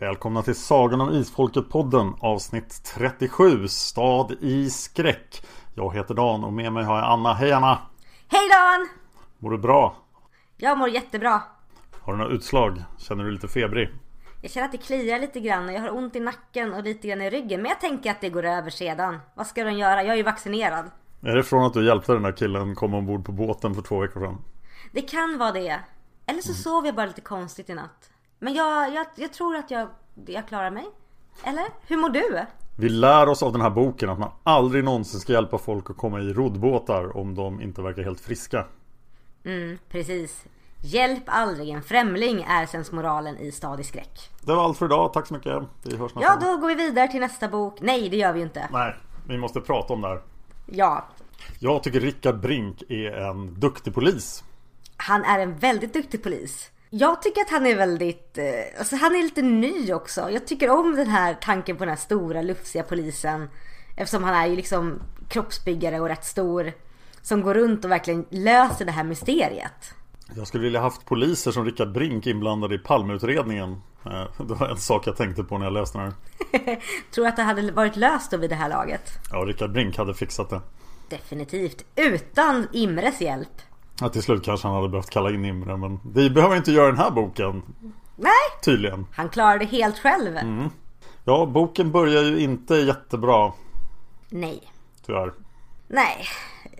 Välkomna till Sagan om Isfolket-podden avsnitt 37 Stad i skräck. Jag heter Dan och med mig har jag Anna. Hej Anna! Hej Dan! Mår du bra? Jag mår jättebra. Har du några utslag? Känner du lite febrig? Jag känner att det kliar lite grann och jag har ont i nacken och lite grann i ryggen. Men jag tänker att det går över sedan. Vad ska de göra? Jag är ju vaccinerad. Är det från att du hjälpte den där killen komma ombord på båten för två veckor sedan? Det kan vara det. Eller så sov jag bara lite konstigt i natt. Men jag, jag, jag tror att jag, jag klarar mig. Eller? Hur mår du? Vi lär oss av den här boken att man aldrig någonsin ska hjälpa folk att komma i roddbåtar om de inte verkar helt friska. Mm, precis. Hjälp aldrig en främling är sensmoralen i Stadig skräck. Det var allt för idag. Tack så mycket. Vi hörs nästa Ja, då går vi vidare till nästa bok. Nej, det gör vi ju inte. Nej, vi måste prata om det här. Ja, Jag tycker Rickard Brink är en duktig polis. han är en väldigt duktig polis. Jag tycker att han är väldigt, eh, alltså han är lite ny också. Jag tycker om den här tanken på den här stora lufsiga polisen. Eftersom han är ju liksom kroppsbyggare och rätt stor. Som går runt och verkligen löser det här mysteriet. Jag skulle vilja haft poliser som Rickard Brink inblandade i Palmeutredningen. Eh, Det var en sak jag tänkte på när jag läste den här. Tror att det hade varit löst då vid det här laget. Ja, Rickard Brink hade fixat det. Definitivt. Utan Imres hjälp. Ja, till slut kanske han hade behövt kalla in Imre men vi behöver inte göra den här boken. Nej, Tydligen. han klarar det helt själv. Ja, boken börjar ju inte jättebra. Nej. Tyvärr. Nej.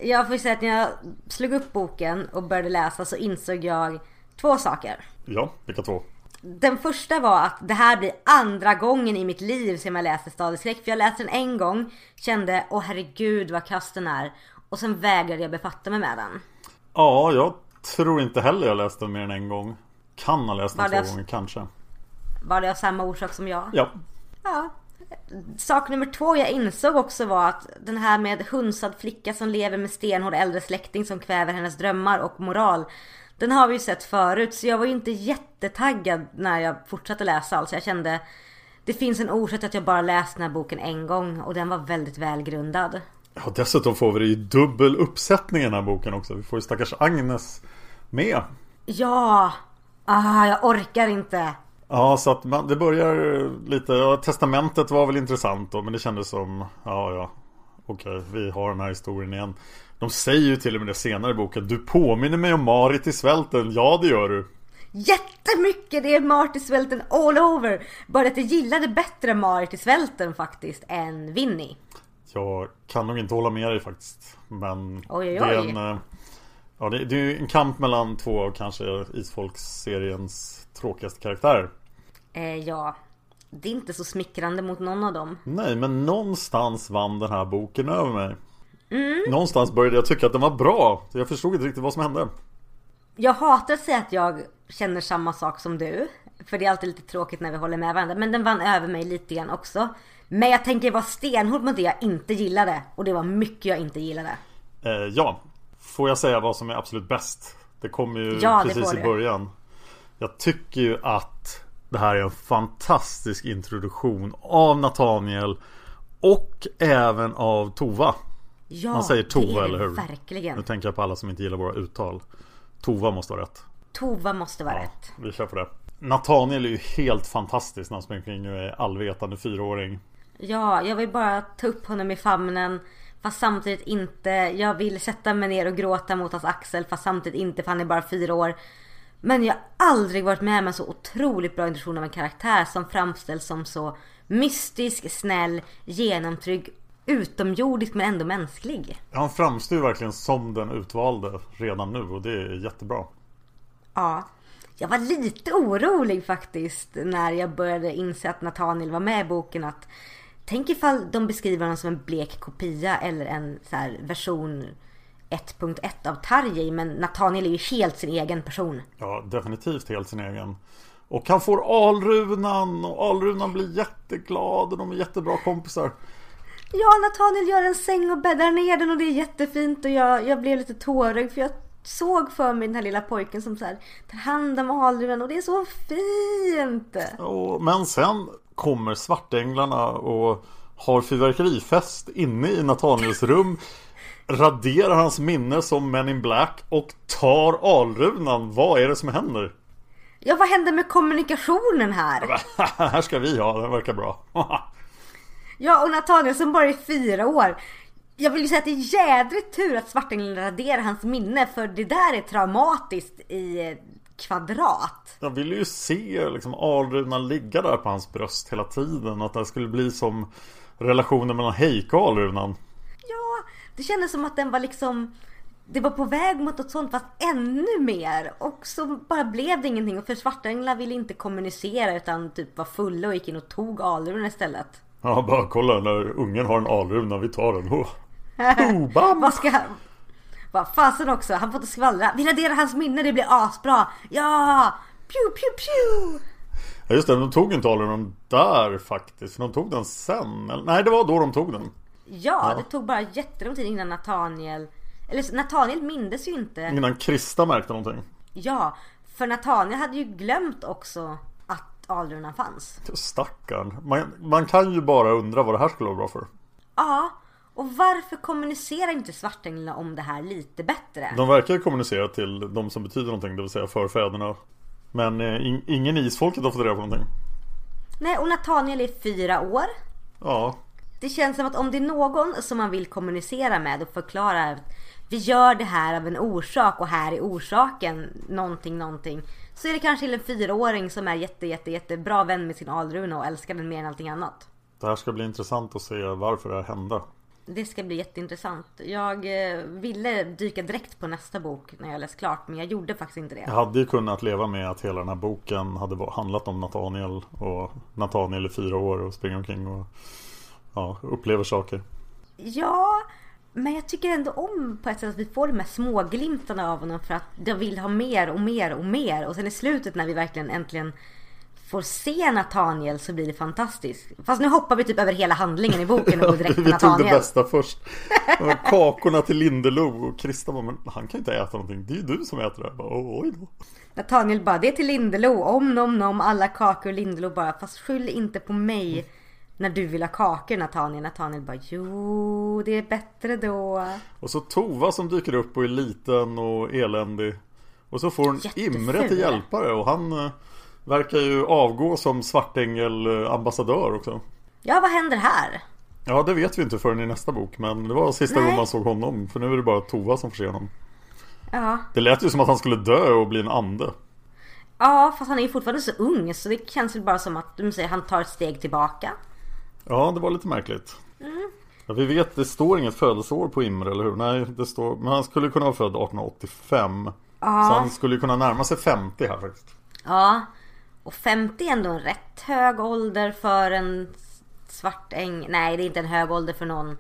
Jag får säga att när jag slog upp boken och började läsa så insåg jag två saker. Ja, vilka två? Den första var att det här blir andra gången i mitt liv som jag läser Stadig skräck. För jag läste den en gång, kände åh herregud vad kass den är. Och sen vägrade jag befatta mig med den. Ja, jag tror inte heller jag läste den mer än en gång. Kan ha läst den två det- gånger kanske. Var det av samma orsak som jag? Ja. Ja. Sak nummer två jag insåg också var att den här med hunsad flicka som lever med stenhård äldre släkting som kväver hennes drömmar och moral. Den har vi ju sett förut så jag var ju inte jättetaggad när jag fortsatte läsa alltså. Jag kände det finns en orsak till att jag bara läst den här boken en gång och den var väldigt välgrundad. Ja, dessutom får vi det i dubbel uppsättning i den här boken också. Vi får ju stackars Agnes med. Ja! Ah, jag orkar inte. Ja, så att man, det börjar lite, ja, testamentet var väl intressant då, men det kändes som, ja, ja, okej, vi har den här historien igen. De säger ju till och med det senare i boken, du påminner mig om Marit i svälten, ja det gör du. Jättemycket! Det är Marit i svälten all over. Bara att jag gillade bättre Marit i svälten faktiskt än Winnie. Jag kan nog inte hålla med dig faktiskt, men Oj, oj, det är en, eh, ja, det, det är en kamp mellan två av kanske Isfolks-seriens tråkigaste karaktärer. Eh, ja, det är inte så smickrande mot någon av dem. Nej, men någonstans vann den här boken över mig. Mm. Någonstans började jag tycka att den var bra. Jag förstod inte riktigt vad som hände. Jag hatar att säga att jag känner samma sak som du. För det är alltid lite tråkigt när vi håller med varandra. Men den vann över mig lite grann också. Men jag tänker vara stenhård mot det jag inte gillade. Och det var mycket jag inte gillade. Eh, ja, får jag säga vad som är absolut bäst? Det kommer ju Ja, precis i du. början. Jag tycker ju att det här är en fantastisk introduktion av Nathaniel och även av Tova. Ja, Man säger Tova, eller hur? Verkligen. Nu tänker jag på alla som inte gillar våra uttal. Tova måste vara rätt. Tova måste vara rätt. Vi kör på det. Nathaniel är ju helt fantastisk när han springer omkring och är allvetande fyraåring. Ja, jag vill bara ta upp honom i famnen. Fast samtidigt inte. Jag vill sätta mig ner och gråta mot hans axel. Fast samtidigt inte för han är bara fyra år. Men jag har aldrig varit med om en så otroligt bra introduktion av en karaktär som framställs som så mystisk, snäll, genomtrygg, utomjordisk men ändå mänsklig. Han framstår ju verkligen som den utvalde redan nu och det är jättebra. Ja. Jag var lite orolig faktiskt när jag började inse att Nathaniel var med i boken att Tänk ifall de beskriver honom som en blek kopia eller en så här version 1.1 av Tarjei men Nathaniel är ju helt sin egen person. Ja, definitivt helt sin egen. Och han får Alrunan och Alrunan blir jätteglad och de är jättebra kompisar. Ja, Nathaniel gör en säng och bäddar ner den och det är jättefint och jag, jag blev lite tårögd för jag såg för mig den här lilla pojken som så här tar hand om Alrunan och det är så fint. Och, men sen kommer svartänglarna och har fyrverkerifest inne i Nathaniels rum. Raderar hans minne som Men in Black och tar Alrunan. Vad är det som händer? Ja, vad hände med kommunikationen här? här ska vi ha, den verkar bra. Ja, och Nathaniel som bara är fyra år. Jag vill ju säga att det är jädrigt tur att Svartängeln raderar hans minne för det där är traumatiskt i kvadrat. Jag ville ju se liksom Alrunan ligga där på hans bröst hela tiden. Att det skulle bli som relationen mellan Heike och Alrunan. Ja, det kändes som att den var liksom det var på väg mot något sånt fast ännu mer. Och så bara blev det ingenting. Och för Svartänglar ville inte kommunicera utan typ var fulla och gick in och tog Alrunan istället. Ja, bara kolla när ungen har en Alruna, vi tar den. Oh. Oh, bam! Vad ska han... Vad fasen också, han får inte skvallra. Vi raderar hans minne, det blir asbra. Ja! Pew, pew, pew! Ja just det, de tog inte Alrunan där faktiskt. De tog den sen. Eller, nej, det var då de tog den. Ja, det tog bara jättelång tid innan Nathaniel... Eller Nathaniel mindes ju inte. Innan Krista märkte någonting. Ja, för Nathaniel hade ju glömt också att Alrunan fanns. Stackarn. Man, man kan ju bara undra vad det här skulle vara bra för. Ja, och varför kommunicerar inte Svartänglarna om det här lite bättre? De verkar kommunicera till de som betyder någonting, det vill säga förfäderna. Men eh, in, ingen isfolket har fått reda på någonting. Nej, och Nathaniel är fyra år. Ja, Det känns som att om det är någon som man vill kommunicera med och förklara att vi gör det här av en orsak och här är orsaken någonting, någonting. Så är det kanske till en fyraåring som är jätte, jätte, jättebra vän med sin Alruna och älskar den mer än allting annat. det här ska bli intressant att se varför det här hände. Det ska bli jätteintressant. Jag eh, ville dyka direkt på nästa bok när jag läst klart men jag gjorde faktiskt inte det. Jag hade ju kunnat leva med att hela den här boken hade handlat om Nathaniel och Nathaniel är fyra år och springer omkring och ja, upplever saker. Ja, men jag tycker ändå om på ett sätt att vi får de här småglimtarna av honom för att jag vill ha mer och mer och mer. Och sen i slutet när vi verkligen äntligen får se Nathaniel så blir det fantastiskt. Fast nu hoppar vi typ över hela handlingen i boken och går direkt på Vi tog det bästa först. De Kakorna till Lindelo och Krista bara, men han kan ju inte äta någonting. Det är ju du som äter det. Jag bara, Oj då. Nathaniel bara, det är till Lindelo, om nom nom, alla kakor Lindelo bara, fast skyll inte på mig när du vill ha kakor Nathaniel. Nathaniel bara, jo det är bättre då. Och så Tova som dyker upp och är liten och eländig. Och så får hon Jätteful. Imre till hjälpare och han eh, verkar ju avgå som svartängel-ambassadör också. Ja, vad händer här? Ja, det vet vi inte förrän i nästa bok. Men det var sista Nej. gången man såg honom. För nu är det bara Tova som får se honom. Ja, Det lät ju som att han skulle dö och bli en ande. Ja, fast han är ju fortfarande så ung så det känns väl bara som att du säger, han tar ett steg tillbaka. Ja, det var lite märkligt. Ja, vi vet, det står inget födelseår på Imre, eller hur? Nej, det står... Men han skulle kunna vara född 1885. Så han skulle ju kunna närma sig 50 här faktiskt. Ja, och 50 är ändå en rätt hög ålder för en svart äng. Nej, det är inte en hög ålder för någon.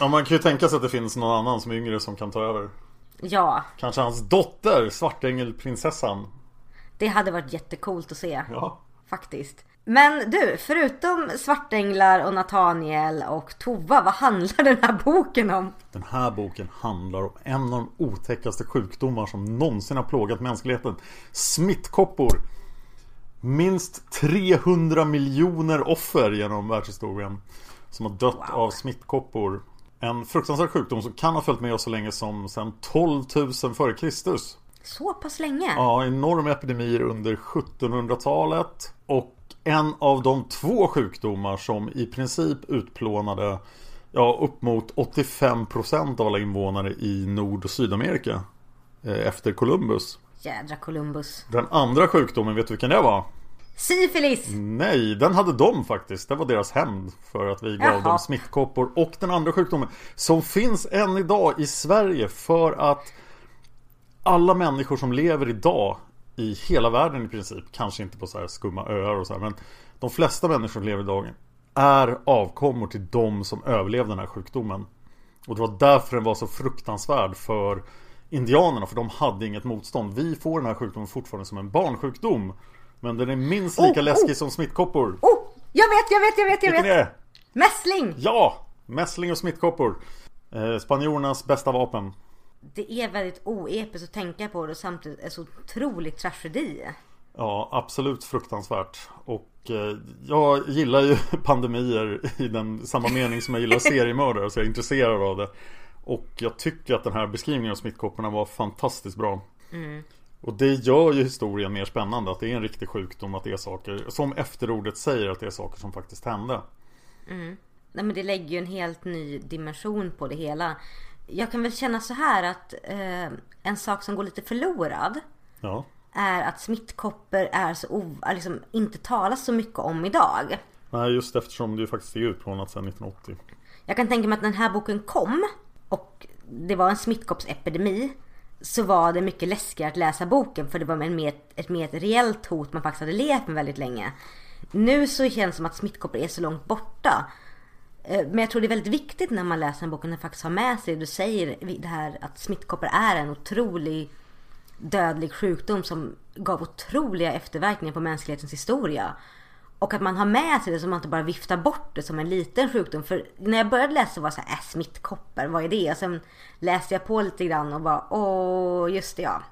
Ja, man kan ju tänka sig att det finns någon annan som är yngre som kan ta över. Ja, Kanske hans dotter, Svartängelprinsessan. det hade varit jättekult att se. Ja. Faktiskt. Men du, förutom Svartänglar och Nathaniel och Tova, vad handlar den här boken om? Den här boken handlar om en av de otäckaste sjukdomar som någonsin har plågat mänskligheten. Smittkoppor. Minst 300 miljoner offer genom världshistorien som har dött wow. av smittkoppor. En fruktansvärd sjukdom som kan ha följt med oss så länge som sedan 12 000 f.Kr. Så pass länge? Ja, enorma epidemier under 1700-talet. Och en av de två sjukdomar som i princip utplånade ja, upp mot 85% av alla invånare i Nord och Sydamerika. Eh, efter Columbus. Jädra Columbus. Den andra sjukdomen, vet du vilken det var? Syfilis! Nej, den hade de faktiskt. Det var deras hämnd för att vi gav Jaha. dem smittkoppor. Och den andra sjukdomen som finns än idag i Sverige för att alla människor som lever idag i hela världen i princip, kanske inte på så här skumma öar och så här, men de flesta människor som lever idag är avkommor till de som överlevde den här sjukdomen. Och det var därför den var så fruktansvärd för indianerna, för de hade inget motstånd. Vi får den här sjukdomen fortfarande som en barnsjukdom. Men den är minst lika oh, läskig oh. som smittkoppor. Oh, jag vet, jag vet, jag vet, jag Vilken vet! Är? Mässling! Ja! Mässling och smittkoppor. Eh, spanjorernas bästa vapen. Det är väldigt oepiskt att tänka på det och samtidigt är så otroligt tragedi. Ja, absolut fruktansvärt. Och eh, jag gillar ju pandemier i den samma mening som jag gillar seriemördare. så jag är intresserad av det. Och jag tycker att den här beskrivningen av smittkopporna var fantastiskt bra. Mm. Och det gör ju historien mer spännande. Att det är en riktig sjukdom. Att det är saker som efterordet säger att det är saker som faktiskt hände. Mm. Nej men det lägger ju en helt ny dimension på det hela. Jag kan väl känna så här att eh, en sak som går lite förlorad. Ja. Är att smittkoppor är så liksom, inte talas så mycket om idag. Nej just eftersom det ju faktiskt är utplånat sedan 1980. Jag kan tänka mig att när den här boken kom och det var en smittkoppsepidemi så var det mycket läskigare att läsa boken för det var mer, ett mer reellt hot man faktiskt hade levt med väldigt länge. Nu så känns det som att smittkoppor är så långt borta. Eh, men jag tror det är väldigt viktigt när man läser en bok att faktiskt ha med sig, det du säger det här att smittkoppor är en otrolig dödlig sjukdom som gav otroliga efterverkningar på mänsklighetens historia. Och att man har med sig det så man inte bara viftar bort det som en liten sjukdom. För när jag började läsa var det så här, äh, smittkoppor, vad är det? Och sen läste jag på lite grann och bara, åh, just det ja.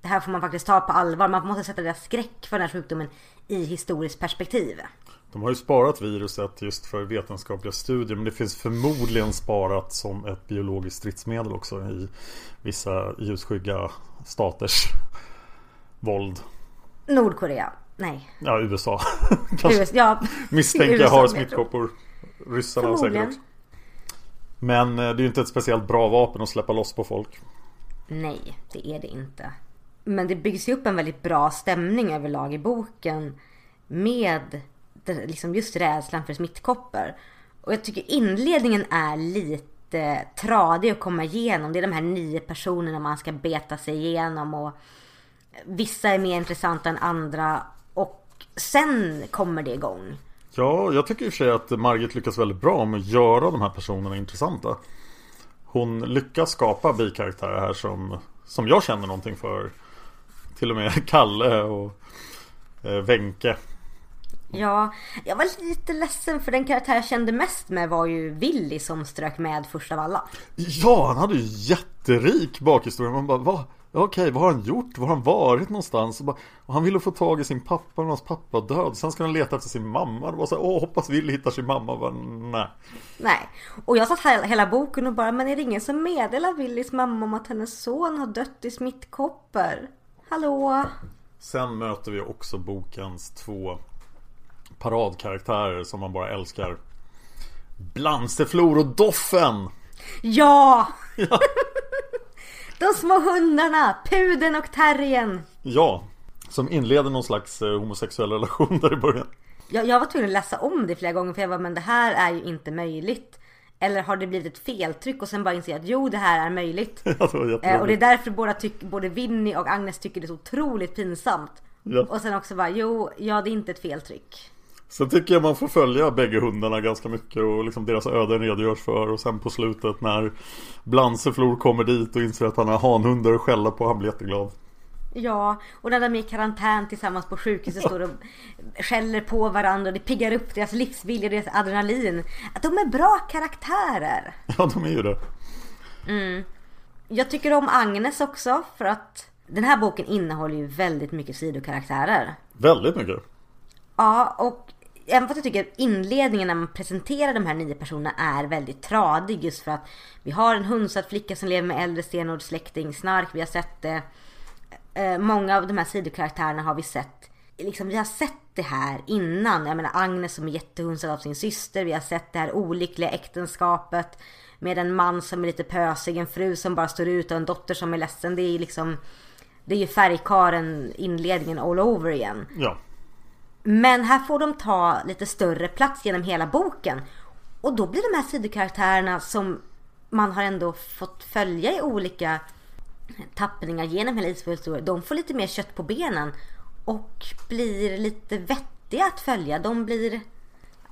Det här får man faktiskt ta på allvar. Man måste sätta deras skräck för den här sjukdomen i historiskt perspektiv. De har ju sparat viruset just för vetenskapliga studier men det finns förmodligen sparat som ett biologiskt stridsmedel också i vissa ljusskygga staters våld. Nordkorea. Nej. Ja, USA. USA ja. Misstänker jag har smittkoppor. Ryssarna har säkert också. Men eh, det är ju inte ett speciellt bra vapen att släppa loss på folk. Nej, det är det inte. Men det byggs ju upp en väldigt bra stämning överlag i boken. Med liksom just rädslan för smittkoppor. Och jag tycker inledningen är lite tradig att komma igenom. Det är de här nio personerna man ska beta sig igenom. Och vissa är mer intressanta än andra. Sen kommer det igång. Ja, jag tycker i och för sig att Margit lyckas väldigt bra med att göra de här personerna intressanta. Hon lyckas skapa bikaraktärer här som, som jag känner någonting för. Till och med Kalle och eh, Wenke. Ja, jag var lite ledsen för den karaktär jag kände mest med var ju Willy som strök med först av alla. Ja, han hade ju jätterik bakhistoria. Man bara, va? Okej, vad har han gjort? Var har han varit någonstans? Och, bara, och han ville få tag i sin pappa, men hans pappa död. Sen ska han leta efter sin mamma. Det var så här, åh, hoppas Willy hittar sin mamma. Bara, nej. Nej, och jag satt hela boken och bara, men är det ingen som meddelar Willys mamma om att hennes son har dött i smittkoppor? Hallå? Sen möter vi också bokens två paradkaraktärer som man bara älskar. Blanseflor och Doffen! Ja! ja. De små hundarna, pudeln och terriern. Ja, som inleder någon slags eh, homosexuell relation där i början. Jag, jag var tvungen att läsa om det flera gånger för jag var men det här är ju inte möjligt. Eller har det blivit ett feltryck och sen bara inse att jo det här är möjligt. Ja, det eh, och det är därför båda tyck, både Winnie och Agnes tycker det är så otroligt pinsamt. Ja. Och sen också bara jo, ja det är inte ett feltryck. Sen tycker jag man får följa bägge hundarna ganska mycket och liksom deras öden redogörs för och sen på slutet när Blanseflor kommer dit och inser att han har hanhundar att skälla på han blir jätteglad. Ja, och när de är i karantän tillsammans på sjukhuset står och skäller på varandra och det piggar upp deras livsvilja och deras adrenalin. Att de är bra karaktärer. Ja, de är ju det. Jag tycker om Agnes också för att den här boken innehåller ju väldigt mycket sidokaraktärer. Väldigt mycket. Ja, och även fast jag tycker att inledningen när man presenterar de här nio personerna är väldigt tradig just för att vi har en hundsatt flicka som lever med äldre stenålderssläkting, Snark, vi har sett det. Eh, många av de här sidokaraktärerna har vi sett. Liksom, vi har sett det här innan. Jag menar Agnes som är jättehunsad av sin syster. Vi har sett det här olyckliga äktenskapet. Med en man som är lite pösig, en fru som bara står ut och en dotter som är ledsen. Det är ju liksom... Det är ju färgkaren inledningen all over igen. Ja. Men här får de ta lite större plats genom hela boken. Och då blir de här sidokaraktärerna som man har ändå fått följa i olika tappningar genom hela Isfulls historia. De får lite mer kött på benen. Och blir lite vettiga att följa. De blir...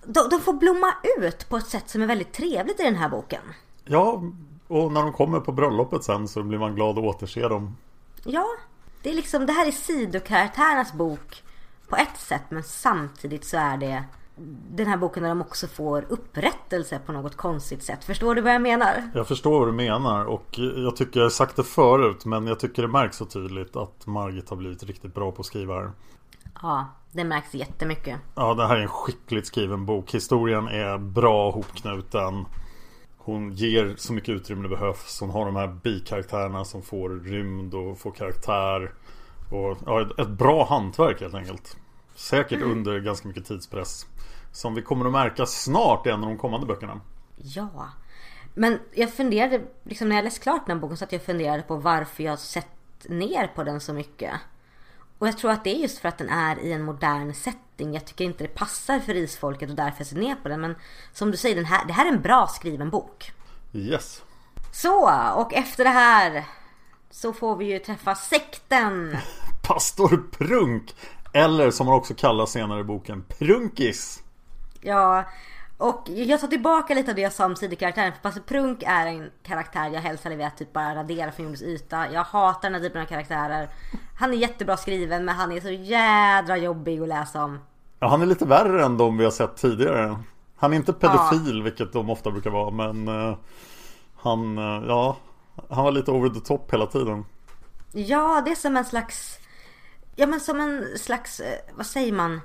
De, de får blomma ut på ett sätt som är väldigt trevligt i den här boken. Ja, och när de kommer på bröllopet sen så blir man glad att återse dem. Ja, det är liksom, det här är sidokaraktärernas bok på ett sätt men samtidigt så är det den här boken där de också får upprättelse på något konstigt sätt. Förstår du vad jag menar? Jag förstår vad du menar och jag tycker jag har sagt det förut men jag tycker det märks så tydligt att Margit har blivit riktigt bra på att skriva här. Ja, det märks jättemycket. Ja, det här är en skickligt skriven bok. Historien är bra hopknuten. Hon ger så mycket utrymme det behövs. Hon har de här bikaraktärerna som får rymd och får karaktär. Och ja, ett, bra hantverk helt enkelt. Säkert under ganska mycket tidspress. Som vi kommer att märka snart i en av de kommande böckerna. Ja. Men jag funderade, liksom när jag läste klart den här boken så att jag funderade på varför jag sett ner på den så mycket. Och jag tror att det är just för att den är i en modern setting. Jag tycker inte det passar för isfolket och därför jag ser ner på den. Men som du säger, den här, det här är en bra skriven bok. Yes. Så, och efter det här så får vi ju träffa sekten. Pastor Prunk. Eller som han också kallas senare i boken, Prunkis. Ja, och jag tar tillbaka lite av det jag sa om sidokaraktären. För Pastor Prunk är en karaktär jag helst hade velat typ bara radera från jordens yta. Jag hatar den här typen av karaktärer. Han är jättebra skriven men han är så jädra jobbig att läsa om. Ja, han är lite värre än de vi har sett tidigare. Han är inte pedofil, vilket de ofta brukar vara, men uh, han, uh, ja, han var lite over the top hela tiden. Ja, det är som en slags, ja men som en slags, eh, vad säger man?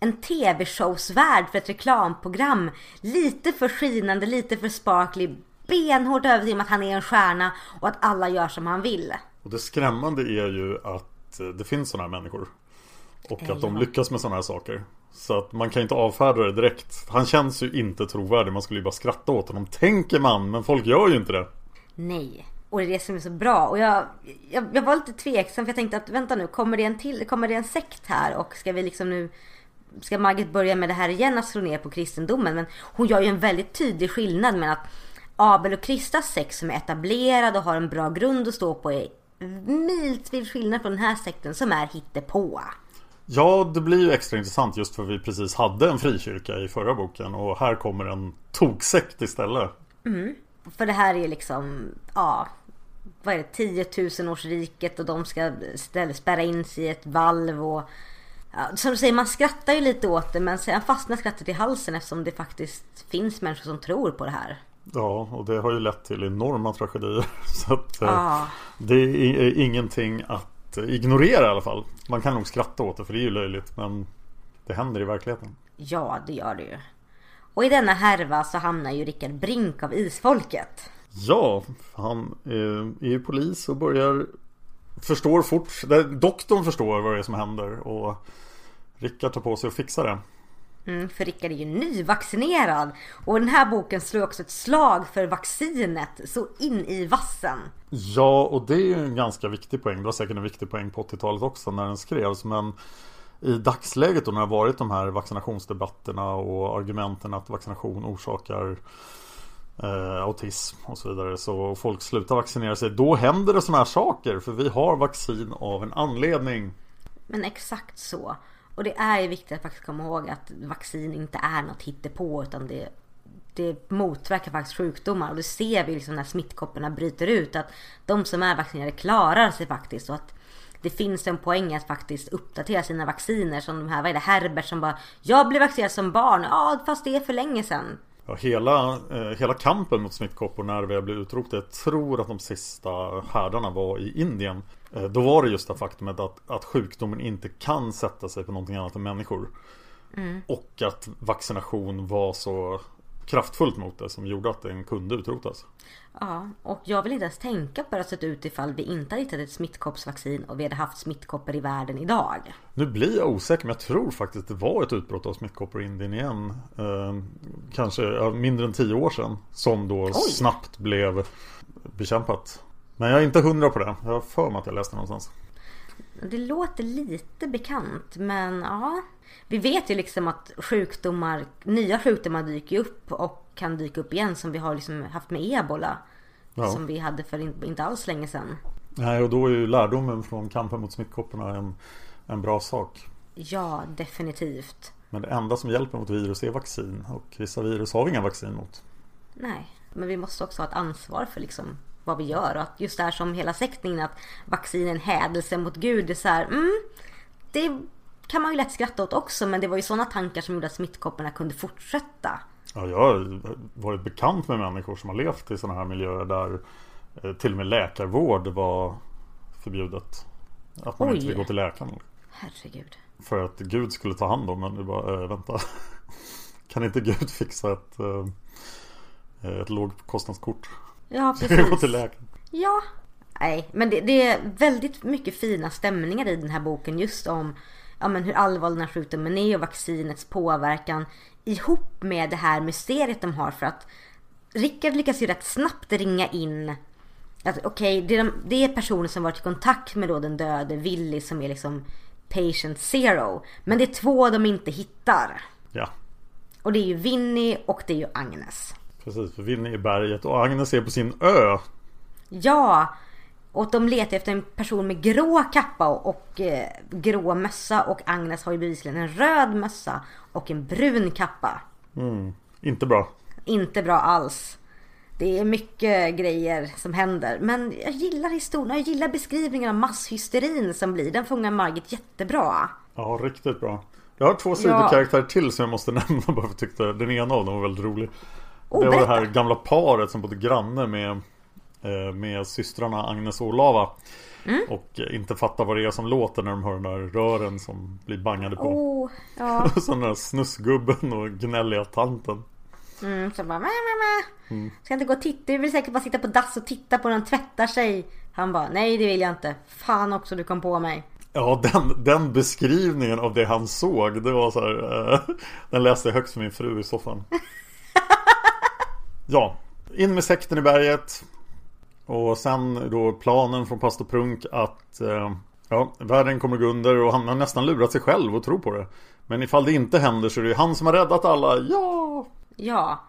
En tv-showsvärld för ett reklamprogram. Lite för skinande, lite för sparkly. Benhårt övertygad om att han är en stjärna och att alla gör som han vill. Och det skrämmande är ju att det finns sådana här människor. Och att de lyckas med sådana här saker. Så att man kan inte avfärda det direkt. Han känns ju inte trovärdig. Man skulle ju bara skratta åt honom. Tänker man, men folk gör ju inte det. Nej. Och det är det som är så bra. Och jag, jag, jag var lite tveksam för jag tänkte att vänta nu, kommer det en till, kommer det en sekt här? Och ska vi liksom nu Ska Margit börja med det här igen att slå ner på kristendomen? Men hon gör ju en väldigt tydlig skillnad med att Abel och Kristas sekt som är etablerad och har en bra grund att stå på är miltvid skillnad från den här sekten som är hittepå. Ja, det blir ju extra intressant just för vi precis hade en frikyrka i förra boken och här kommer en toksekt istället. För det här är liksom, ja, vad är det, 10 000 års riket och de ska ställa, spärra in sig i ett valv och ja, som du säger, man skrattar ju lite åt det men sen fastnar skrattet i halsen eftersom det faktiskt finns människor som tror på det här. Ja, och det har ju lett till enorma tragedier. Så att eh, Ja. det är ingenting att ignorera i alla fall. Man kan nog skratta åt det för det är ju löjligt men det händer i verkligheten. Ja, det gör det ju. Och i denna härva så hamnar ju Rickard Brink av isfolket. Ja, han är, är ju polis och börjar Förstår fort, doktorn förstår vad det är som händer och Rickard tar på sig att fixa det. Mm, för Rickard är ju nyvaccinerad. Och den här boken slår också ett slag för vaccinet så in i vassen. Ja, och det är ju en ganska viktig poäng. Det var säkert en viktig poäng på 80-talet också när den skrevs. Men i dagsläget då när det har varit de här vaccinationsdebatterna och argumenten att vaccination orsakar eh, autism och så vidare. Så folk slutar vaccinera sig. Då händer det sådana här saker. För vi har vaccin av en anledning. Men exakt så. Och det är ju viktigt att faktiskt komma ihåg att vaccin inte är något hittepå utan det, det motverkar faktiskt sjukdomar. Och det ser vi liksom när smittkopporna bryter ut att de som är vaccinerade klarar sig faktiskt. Och att det finns en poäng att faktiskt uppdatera sina vacciner. Som de här, vad är det, Herbert som bara Jag blev vaccinerad som barn. Ja, fast det är för länge sedan. Ja, hela, eh, hela kampen mot smittkoppor när vi blev utrotade. Jag tror att de sista härdarna var i Indien. Eh, då var det just det faktumet att, att sjukdomen inte kan sätta sig på någonting annat än människor. Mm. Och att vaccination var så kraftfullt mot det som gjorde att den kunde utrotas. Ja, och jag vill inte ens tänka på hur det sett ut ifall vi inte hade hittat ett smittkoppsvaccin och vi hade haft smittkoppor i världen idag. Nu blir jag osäker men jag tror faktiskt det var ett utbrott av smittkoppor i Indien igen. Eh, kanske mindre än tio år sedan. Som då Oj. snabbt blev bekämpat. Men jag är inte hundra på det. Jag har för mig att jag läste någonstans. Det låter lite bekant men ja. Vi vet ju liksom att sjukdomar, nya sjukdomar dyker upp och kan dyka upp igen som vi har liksom haft med ebola. Ja. Som vi hade för inte alls länge sedan. Nej och då är ju lärdomen från kampen mot smittkopporna en, en bra sak. Ja, definitivt. Men det enda som hjälper mot virus är vaccin och vissa virus har vi inga vaccin mot. Nej, men vi måste också ha ett ansvar för liksom vad vi gör och att just det här som hela sekten att vaccin är en hädelse mot Gud. Det är så här, mm, det kan man ju lätt skratta åt också men det var ju sådana tankar som gjorde att smittkopporna kunde fortsätta. Ja, jag har varit bekant med människor som har levt i sådana här miljöer där eh, till och med läkarvård var förbjudet. Att man Oj. inte fick gå till läkaren. Herregud. För att Gud skulle ta hand om en. Du bara, äh, vänta. Kan inte Gud fixa ett, äh, ett lågkostnadskort? Ja, precis. gå till läkaren. Ja. Nej, men det, det, är väldigt mycket fina stämningar i den här boken just om ja, men hur allvarlig den här sjukdomen är och vaccinets påverkan ihop med det här mysteriet de har för att Rickard lyckas ju rätt snabbt ringa in att okej, okay, det, är de, det är personer som varit i kontakt med då den döde Willy som är liksom patient zero. Men det är två de inte hittar. Ja. Och det är ju Vinny och det är ju Agnes. Precis, för Vinny är i berget och Agnes är på sin ö. Ja, och de letar efter en person med grå kappa och eh, grå mössa och Agnes har ju bevisligen en röd mössa och en brun kappa. Mm. Inte bra. Inte bra alls. Det är mycket grejer som händer. Men jag gillar historien. Jag gillar beskrivningen av masshysterin som blir. Den fångar Margit jättebra. Ja, riktigt bra. Jag har två sidokaraktärer ja. till som jag måste nämna bara för att jag tyckte den ena av dem var väldigt rolig. Oh, det var berätta. det här gamla paret som bodde granne med med systrarna Agnes och Olava. Mm. Och inte fattar vad det är som låter när de hör den där rören som blir bangade på. Oh, ja. och så den där snusgubben och gnälliga tanten. Mm, så bara, mä, mä, Mm. Ska inte gå och titta? Du vill säkert bara sitta på dass och titta på när de tvättar sig. Han bara, nej det vill jag inte. Fan också du kom på mig. Ja, den, den beskrivningen av det han såg, det var så här, eh, Den läste jag högst för min fru i soffan. ja, in med sekten i berget. Och sen då planen från pastor Prunk att eh, ja, världen kommer gå under och han har nästan lurat sig själv och tror på det. Men ifall det inte händer så är det han som har räddat alla, ja! Ja,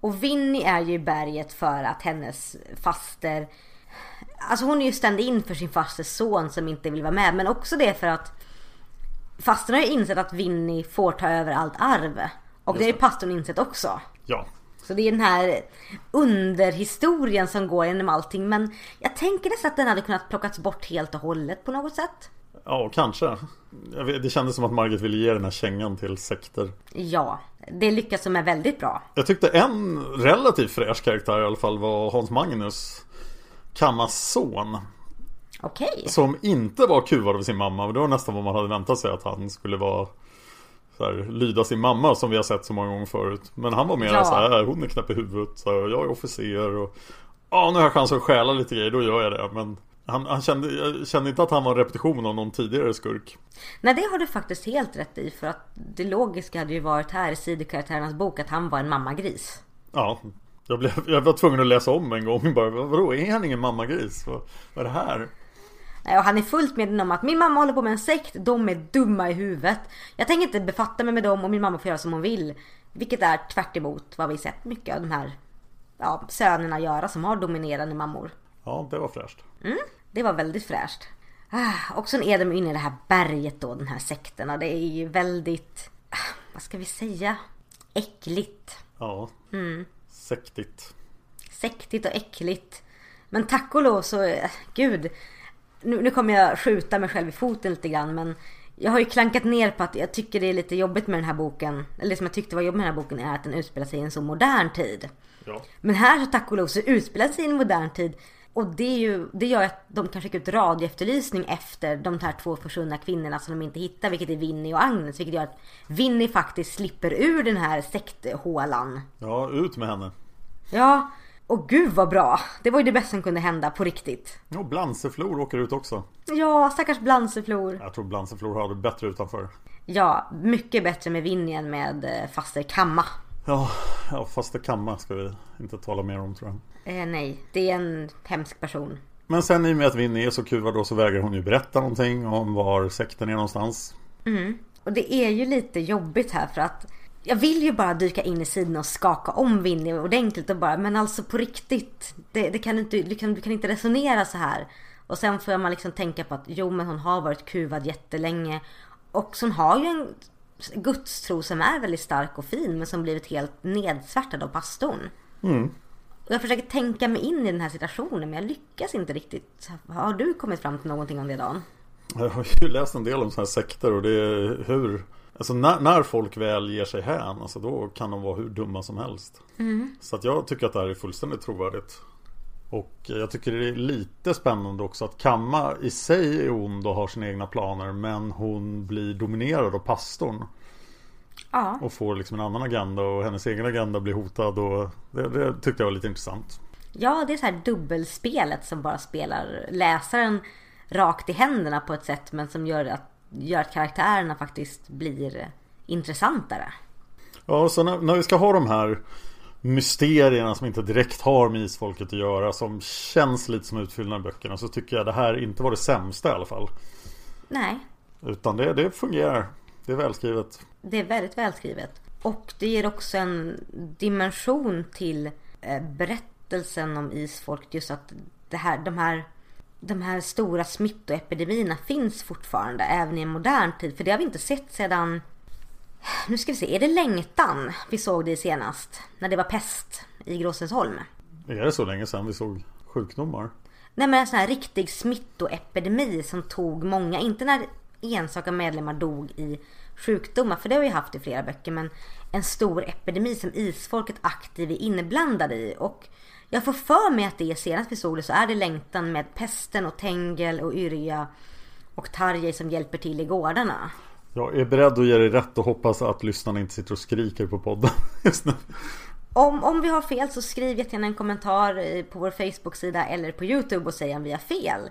och Winnie är ju i berget för att hennes faster Alltså hon är ju stand-in för sin fasters son som inte vill vara med. Men också det för att Fastern har ju insett att Winnie får ta över allt arv. Och det har ju pastorn insett också. Ja. Så det är den här underhistorien som går genom allting. Men jag tänker nästan att den hade kunnat plockas bort helt och hållet på något sätt. Ja, kanske. Det kändes som att Margit ville ge den här kängan till sekter. Ja, det lyckas som är väldigt bra. Jag tyckte en relativt fräsch karaktär i alla fall var Hans Magnus. Kammas son. Okej. Som inte var kuvad av sin mamma. Det var nästan vad man hade väntat sig att han skulle vara så här, lyda sin mamma som vi har sett så många gånger förut. Men han var mer ja. så här, hon är knäpp i huvudet, så här, jag är officer och ja, nu har jag chans att stjäla lite grejer, då gör jag det. Men han, han kände, jag kände inte att han var en repetition av någon tidigare skurk. Nej, det har du faktiskt helt rätt i. För att det logiska hade ju varit här i sidokaraktärernas bok att han var en mammagris. Ja, jag, blev, jag var tvungen att läsa om en gång bara, vadå, är han ingen mammagris? Vad, vad är det här? Och han är fullt medveten om att min mamma håller på med en sekt, de är dumma i huvudet. Jag tänker inte befatta mig med dem och min mamma får göra som hon vill. Vilket är tvärt vad vi sett mycket av de här ja, sönerna göra som har dominerande mammor. Ja, det var fräscht. Mm, det var väldigt fräscht. Ah, och sen är de inne i det här berget då, den här sekten. Och det är ju väldigt, ah, vad ska vi säga, äckligt. Ja, mm. sektigt. Sektigt och äckligt. Men tack och lov så, gud, nu, nu kommer jag skjuta mig själv i foten lite grann men jag har ju klankat ner på att jag tycker det är lite jobbigt med den här boken. Eller det som jag tyckte var jobbigt med den här boken är att den utspelar sig i en så modern tid. Ja. Men här så tack och lov så utspelar sig i en modern tid. Och det, är ju, det gör att de kan skicka ut radioefterlysning efter de här två försvunna kvinnorna som de inte hittar. Vilket är Winnie och Agnes. Vilket gör att Winnie faktiskt slipper ur den här sekthålan. Ja, ut med henne. Ja, och gud vad bra. Det var ju det bästa som kunde hända på riktigt. Ja, Blanseflor åker ut också. Ja, stackars Blanseflor. Jag tror Blanseflor har det bättre utanför. Ja, mycket bättre med Winnie än med eh, faster Kamma. Ja, ja fast det kamma ska vi inte tala mer om tror jag. Eh, nej, det är en hemsk person. Men sen i och med att Winnie är så kuvad då så vägrar hon ju berätta någonting om var sekten är någonstans. Och det är ju lite jobbigt här för att jag vill ju bara dyka in i sidan och skaka om Winnie ordentligt och bara men alltså på riktigt. Det, det kan inte, du, kan, du kan inte resonera så här. Och sen får man liksom tänka på att jo men hon har varit kuvad jättelänge. Och hon har ju en gudstro som är väldigt stark och fin men som blivit helt nedsvärtad av pastorn. Och jag försöker tänka mig in i den här situationen men jag lyckas inte riktigt. Har du kommit fram till någonting om det Dan? Jag har ju läst en del om sådana här sekter och det är hur Alltså när, när folk väl ger sig hän Alltså då kan de vara hur dumma som helst. Så att jag tycker att det här är fullständigt trovärdigt. Och jag tycker det är lite spännande också att Kamma i sig är ond och har sina egna planer Men hon blir dominerad av pastorn. Ja. Och får liksom en annan agenda och hennes egen agenda blir hotad och det, det tyckte jag var lite intressant. Ja, det är så här dubbelspelet som bara spelar läsaren rakt i händerna på ett sätt men som gör att, gör att karaktärerna faktiskt blir intressantare. Ja, och så när, när vi ska ha de här mysterierna som inte direkt har med isfolket att göra som känns lite som utfyllnad i böckerna så tycker jag det här inte var det sämsta i alla fall. Nej, Utan det, det fungerar. Det är välskrivet. det är väldigt välskrivet. Och det ger också en dimension till eh, berättelsen om isfolket. Just att det här, de, här, de här stora smittoepidemierna finns fortfarande även i en modern tid. För det har vi inte sett sedan nu ska vi se, är det längtan vi såg det senast? När det var pest i Gråstensholm? Är det så länge sedan vi såg sjukdomar? Nej men en sån här riktig smittoepidemi som tog många, inte när enstaka medlemmar dog i sjukdomar, för det har vi haft i flera böcker, men en stor epidemi som isfolket aktivt är inblandade i. Och jag får för mig att det är senast vi såg det så är det längtan med pesten och Tengel och Yrja och Tarjei som hjälper till i gårdarna. Jag är beredd att ge dig rätt och hoppas att lyssnarna inte sitter och skriker på podden just nu. Om, om vi har fel så skriv jättegärna en kommentar på vår Facebook-sida eller på YouTube och säg om vi har fel.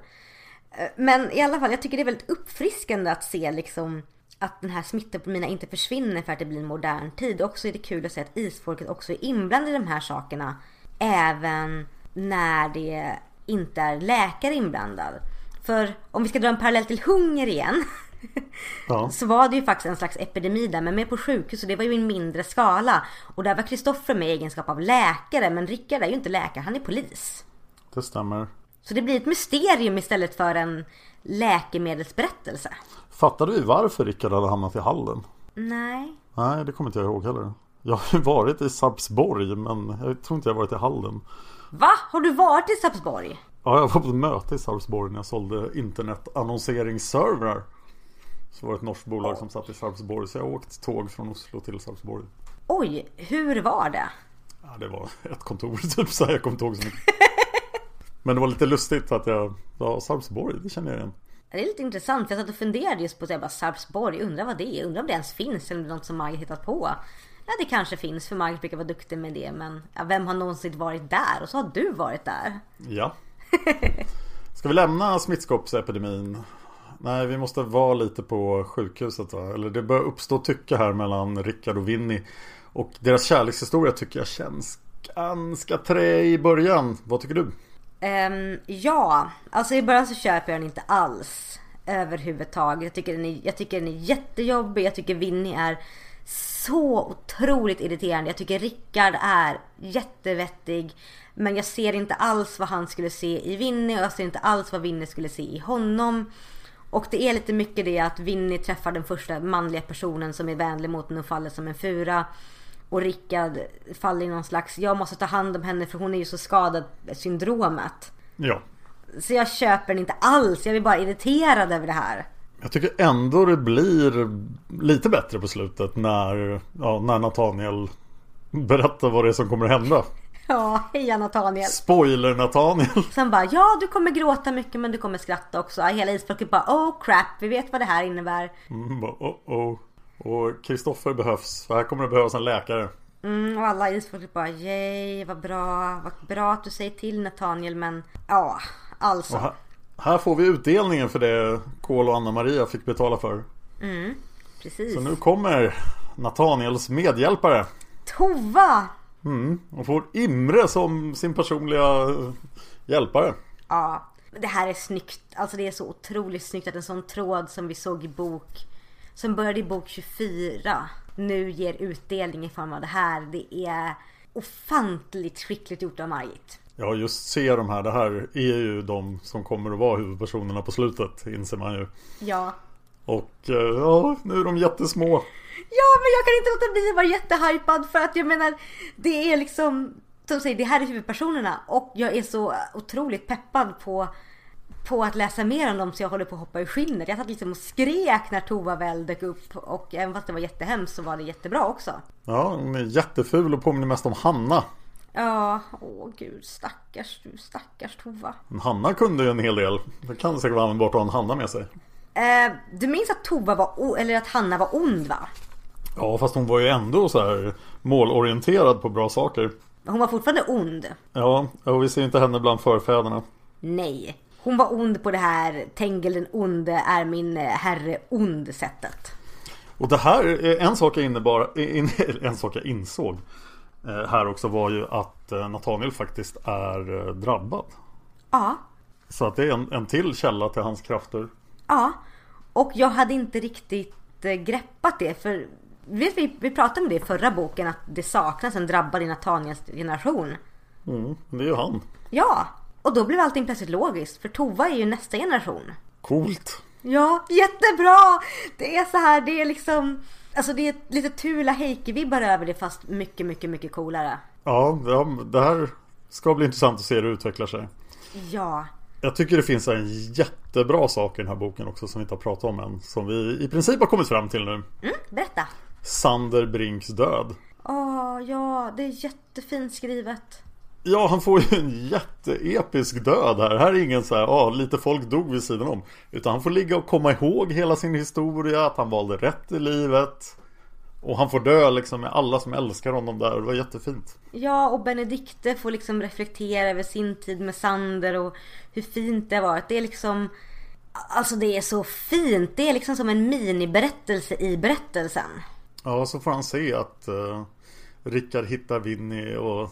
Eh, Men i alla fall, jag tycker det är väldigt uppfriskande att se liksom att den här smittoepidemin inte försvinner för att det blir en modern tid. Och också är det kul att se att isfolket också är inblandade i de här sakerna. Även när det inte är läkare inblandad. För om vi ska dra en parallell till hunger igen. Ja. så var det ju faktiskt en slags epidemi där, men mer på sjukhus och det var ju i en mindre skala. Och där var Kristoffer med i egenskap av läkare, men Rickard är ju inte läkare, han är polis. Det stämmer. Så det blir ett mysterium istället för en läkemedelsberättelse. Fattade vi varför Rickard hade hamnat i hallen? Nej. Nej, det kommer inte jag ihåg heller. Jag har ju varit i Sarpsborg men jag tror inte jag har varit i hallen. Va? Har du varit i Sarpsborg? Ja, jag var på ett möte i Sarpsborg när jag sålde internetannonseringsservrar. Så var det ett norskt bolag som satt i Sarpsborg så jag åkte tåg från Oslo till Sarpsborg. Oj, hur var det? Ja, det var ett kontor typ så här, jag kommer inte ihåg så mycket. Men det var lite lustigt att jag, ja Sarpsborg, det känner jag igen. Det är lite intressant för jag satt och funderade just på så här, bara Sarpsborg, undrar vad det är, undrar om det ens finns eller det något som Margit hittat på. Ja det kanske finns för Margit brukar vara duktig med det men ja, vem har någonsin varit där? Och så har du varit där. Ja. Ska vi lämna smittkoppsepidemin? Nej, vi måste vara lite på sjukhuset va? Eller det börjar uppstå tycke här mellan Rickard och Winnie. Och deras kärlekshistoria tycker jag känns ganska trä i början. Vad tycker du? Ehm, ja, alltså i början så köper jag den inte alls överhuvudtaget. Jag tycker, den är, jag tycker den är jättejobbig. Jag tycker Winnie är så otroligt irriterande. Jag tycker Rickard är jättevettig. Men jag ser inte alls vad han skulle se i Winnie och jag ser inte alls vad Winnie skulle se i honom. Och det är lite mycket det att Winnie träffar den första manliga personen som är vänlig mot henne och faller som en fura. Och Rickard faller i någon slags, jag måste ta hand om henne för hon är ju så skadad syndromet. Ja. Så jag köper den inte alls. Jag blir bara irriterad över det här. Jag tycker ändå det blir lite bättre på slutet när, ja, när Nathaniel berättar vad det är som kommer att hända. Ja, heja Nathaniel. Spoiler Nathaniel. Sen bara, ja du kommer gråta mycket men du kommer skratta också. Hela isfolket bara, oh crap, vi vet vad det här innebär. Mm, bara, oh, oh. Och Kristoffer behövs, för här kommer det behövas en läkare. Mm, och alla isfolket bara, yay, vad bra, vad bra att du säger till Nathaniel men ja, alltså. Och här, här får vi utdelningen för det Kol och Anna-Maria fick betala för. Mm, precis. Så nu kommer Nathaniels medhjälpare. Tova! Mm, och får Imre som sin personliga hjälpare. Ja, det här är snyggt. Alltså det är så otroligt snyggt att en sån tråd som vi såg i bok, som började i bok 24, nu ger utdelning i form av det här. Det är ofantligt skickligt gjort av Margit. Ja, just se de här. Det här är ju de som kommer att vara huvudpersonerna på slutet, inser man ju. Ja. Och eh, ja, nu är de jättesmå. Ja, men jag kan inte låta bli att vara jättehypad för att jag menar, det är liksom, som säger, det här är huvudpersonerna och jag är så otroligt peppad på på att läsa mer om dem så jag håller på att hoppa ur skinnet. Jag satt liksom och skrek när Tova väl dök upp och även fast det var jättehemskt så var det jättebra också. Ja, hon är jätteful och påminner mest om Hanna. Ja, åh gud stackars du, stackars Tova. Hanna kunde ju en hel del. Det kan säkert vara användbart att ha en Hanna med sig. Eh, du minns att Tova var, eller att Hanna var ond va? Ja, fast hon var ju ändå så här målorienterad på bra saker. Hon var fortfarande ond. Ja, och vi ser inte henne bland förfäderna. Nej. Hon var ond på det här Tengel den onde är min eh, herre ond sättet. Och det här, är en sak jag innebar, in, en sak jag insåg här också var ju att eh, Nathaniel faktiskt är eh, drabbad. Ja, Så att det är en, en till källa till hans krafter. ja. Och jag hade inte riktigt eh, greppat det för vet vi, vi pratade om det i förra boken att det saknas en drabbad i Nathaniels generation. Mm, det är ju han. Ja, och då blev allting plötsligt logiskt för Tova är ju nästa generation. Coolt. Ja, jättebra! Det är så här, det är liksom Alltså det är lite Tula Heike-vibbar över det fast mycket, mycket, mycket coolare. Ja, det här ska bli intressant att se hur det utvecklar sig. Ja, Jag tycker det finns en jättebra sak i den här boken också som vi inte har pratat om än. Som vi i princip har kommit fram till nu. mm, berätta. Sander Brinks död. Åh, ja, det är jättefint skrivet. Ja, han får ju en jätteepisk död här. Här är ingen så här, ja, lite folk dog vid sidan om. Utan han får ligga och komma ihåg hela sin historia, att han valde rätt i livet. Och han får dö liksom med alla som älskar honom där. Det var jättefint. Ja, och Benedikte får liksom reflektera över sin tid med Sander och hur fint det har varit. Det är liksom Alltså det är så fint. Det är liksom som en miniberättelse i berättelsen. Ja, så får han se att uh, Rickard hittar Winnie och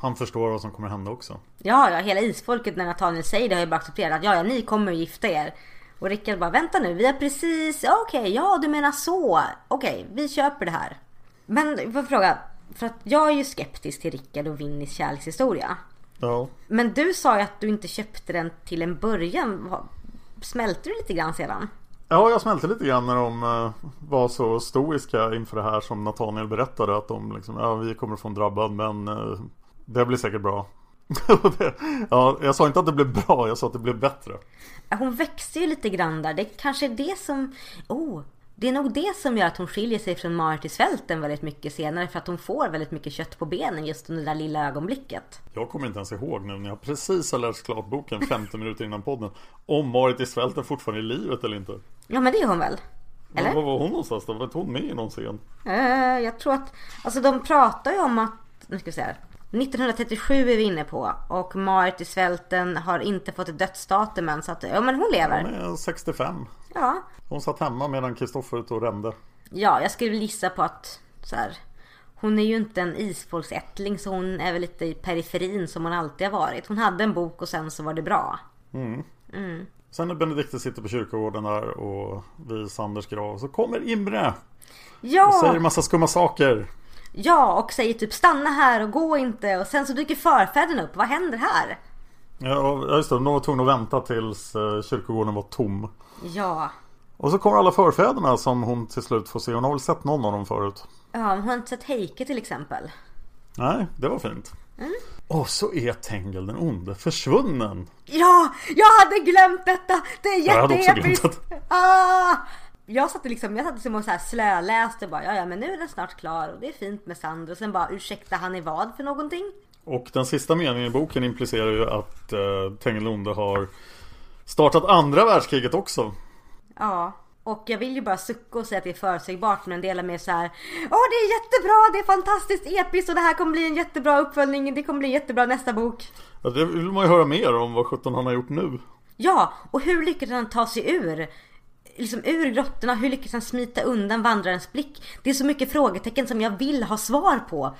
han förstår vad som kommer hända också. Ja, ja, hela isfolket när Nathaniel säger det har ju bara accepterat. Ja, ja, ni kommer att gifta er. Och Rickard bara, vänta nu, vi har precis, ja, okej, ja du menar så. Okej, vi köper det här. Men får fråga, för att jag är ju skeptisk till Rickard och Winnies kärlekshistoria. Ja, Men du sa ju att du inte köpte den till en början. Smälte du lite grann sedan? Ja, jag smälte lite grann när de eh, var så stoiska inför det här som Nathaniel berättade. Att de liksom, ja vi kommer få en drabbad men eh, det blir säkert bra. Ja, jag sa inte att det blev bra, jag sa att det blev bättre. Hon växer ju lite grann där. Det kanske är det som... Oh, det är nog det som gör att hon skiljer sig från Martisfälten väldigt mycket senare. För att hon får väldigt mycket kött på benen just under det där lilla ögonblicket. Jag kommer inte ens ihåg nu när jag precis har läst klart boken 15 minuter innan podden. Om Marit i svälten fortfarande är i livet eller inte. Ja men det är hon väl? Eller? var var hon någonstans då? Var inte hon med i någon scen? Eh, jag tror att... Alltså de pratar ju om att... Nu ska vi se här. 1937 är vi inne på. Och Marit i svälten har inte fått ett dödsdatum än. Så att, ja men hon Hon lever. är 65. Ja. Hon satt hemma medan Kristoffer ute och rände. Ja, jag skulle gissa på att så här, hon är ju inte en isfolksättling så hon är väl lite i periferin som hon alltid har varit. Hon hade en bok och sen så var det bra. Sen när Benedikte sitter på kyrkogården där och vid Sanders grav så kommer Imre och säger Ja, en massa skumma saker. Ja och säger typ stanna här och gå inte och sen så dyker förfäderna upp. Vad händer här? Ja just det, de var tvungna att vänta tills eh, kyrkogården var tom. Ja, Och så kommer alla förfäderna som hon till slut får se. Hon har väl sett någon av dem förut? ja hon har inte sett Heike till exempel. Nej, det var fint. Och så är Tengil den onde försvunnen. Ja, jag hade glömt detta! Det är Jag hade också jätteepiskt! glömt Ah! Jag satt liksom, jag satt liksom och så här slöläste bara, ja ja men nu är den snart klar och det är fint med Sandro. Och sen bara, ursäkta han är vad för någonting? Och den sista meningen i boken implicerar ju att uh, Tengil den onde har startat andra världskriget också. Ja, och jag vill ju bara sucka och säga att det är förutsägbart men en del av mig är så här. Åh det är jättebra, det är fantastiskt episkt och det här kommer bli en jättebra uppföljning, det kommer bli jättebra nästa bok. Ja, det vill man ju höra mer om vad sjutton han har gjort nu. Ja, och hur lyckades han ta sig ur? Liksom ur grottorna, hur lyckades han smita undan vandrarens blick? Det är så mycket frågetecken som jag vill ha svar på.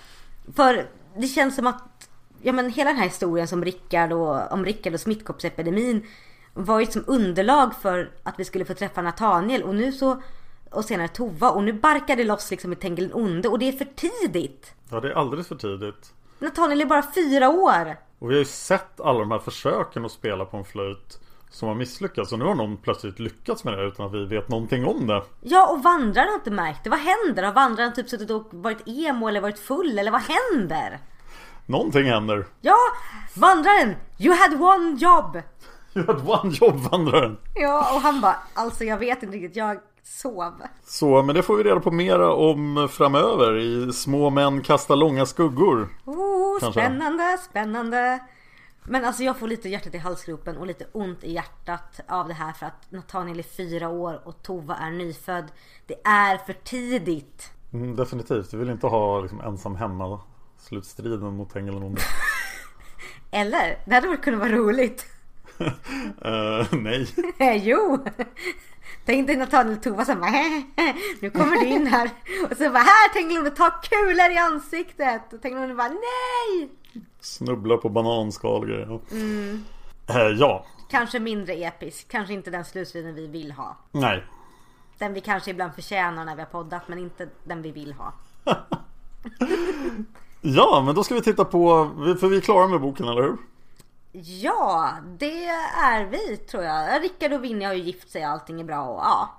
För det känns som att, ja men hela den här historien som Rickard och, om Rickard och smittkoppsepidemin var ju som underlag för att vi skulle få träffa Nathaniel och nu så och senare Tova och nu barkar det loss liksom i Tengil onde och det är för tidigt. Ja, det är alldeles för tidigt. Nathaniel är bara fyra år. Och vi har ju sett alla de här försöken att spela på en flöjt som har misslyckats. Och nu har någon plötsligt lyckats med det utan att vi vet någonting om det. Ja, och vandraren har inte märkt det. Vad händer? Har vandraren typ suttit och varit emo eller varit full? Eller vad händer? Någonting händer. Ja, vandraren! You had one job! You had one job, vandraren. Ja, och han bara, alltså jag vet inte riktigt, jag sov. Så, men det får vi reda på mera om framöver i Små män kastar långa skuggor. Oh, Kanske. spännande, spännande. Men alltså jag får lite hjärtat i halsgropen och lite ont i hjärtat av det här för att Nathaniel är fyra år och Tova är nyfödd. Det är för tidigt. Mm, definitivt, vi vill inte ha liksom, ensam hemma slutstriden mot Tengil den onde. Eller? Det hade väl kunnat vara roligt. Eh, nej. jo! Tänk dig Nathaniel och Tova som bara Nu kommer du in här Och så bara här hon ta kulor i ansiktet Och hon bara nej! Snubbla på bananskal och grejer. Eh, ja, Kanske mindre episk, kanske inte den slutstriden vi vill ha. nej. Den vi kanske ibland förtjänar när vi har poddat men inte den vi vill ha. Ja, men då ska vi titta på, för vi är klara med boken, eller hur? Ja, det är vi tror jag. Rickard och Vinny har ju gift sig, allting är bra och ja.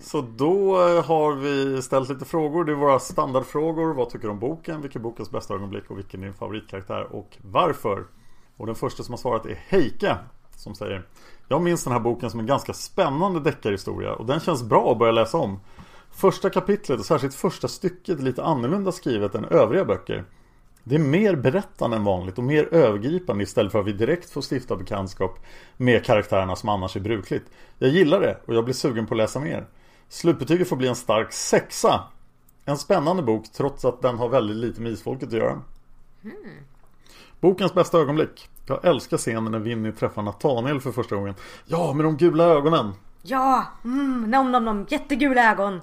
Så då eh, har vi ställt lite frågor. Det är våra standardfrågor. Vad tycker du om boken? Vilken är bokens bästa ögonblick? Och vilken är din favoritkaraktär? Och varför? Och den första som har svarat är Heike. Som säger Jag minns den här boken som en ganska spännande deckarhistoria. Och den känns bra att börja läsa om. Första kapitlet och särskilt första stycket är lite annorlunda skrivet än övriga böcker. Det är mer berättande än vanligt och mer övergripande istället för att vi direkt får stifta bekantskap med karaktärerna som annars är brukligt. Jag gillar det och jag blir sugen på att läsa mer. Slutbetyget får bli en stark sexa. En spännande bok trots att den har väldigt lite med isfolket att göra. Bokens bästa ögonblick. Jag älskar scenen när Winnie träffar Nathaniel för första gången. Ja, med de gula ögonen. Ja, mm, nom nom nom, jättegula ögon.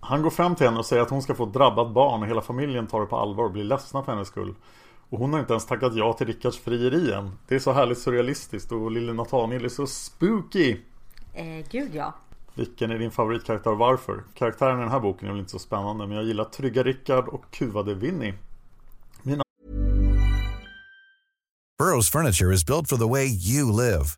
Han går fram till henne och säger att hon ska få ett drabbat barn och hela familjen tar det på allvar och blir ledsna för hennes skull. Och hon har inte ens tackat ja till Rickards frieri än. Det är så härligt surrealistiskt och lille Nathaniel är så spooky. Eh, gud ja. Vilken är din favoritkaraktär och varför? Karaktären i den här boken är väl inte så spännande men jag gillar trygga Rickard och kuvade Winnie. Mina Burrow's furniture is built for the way you live.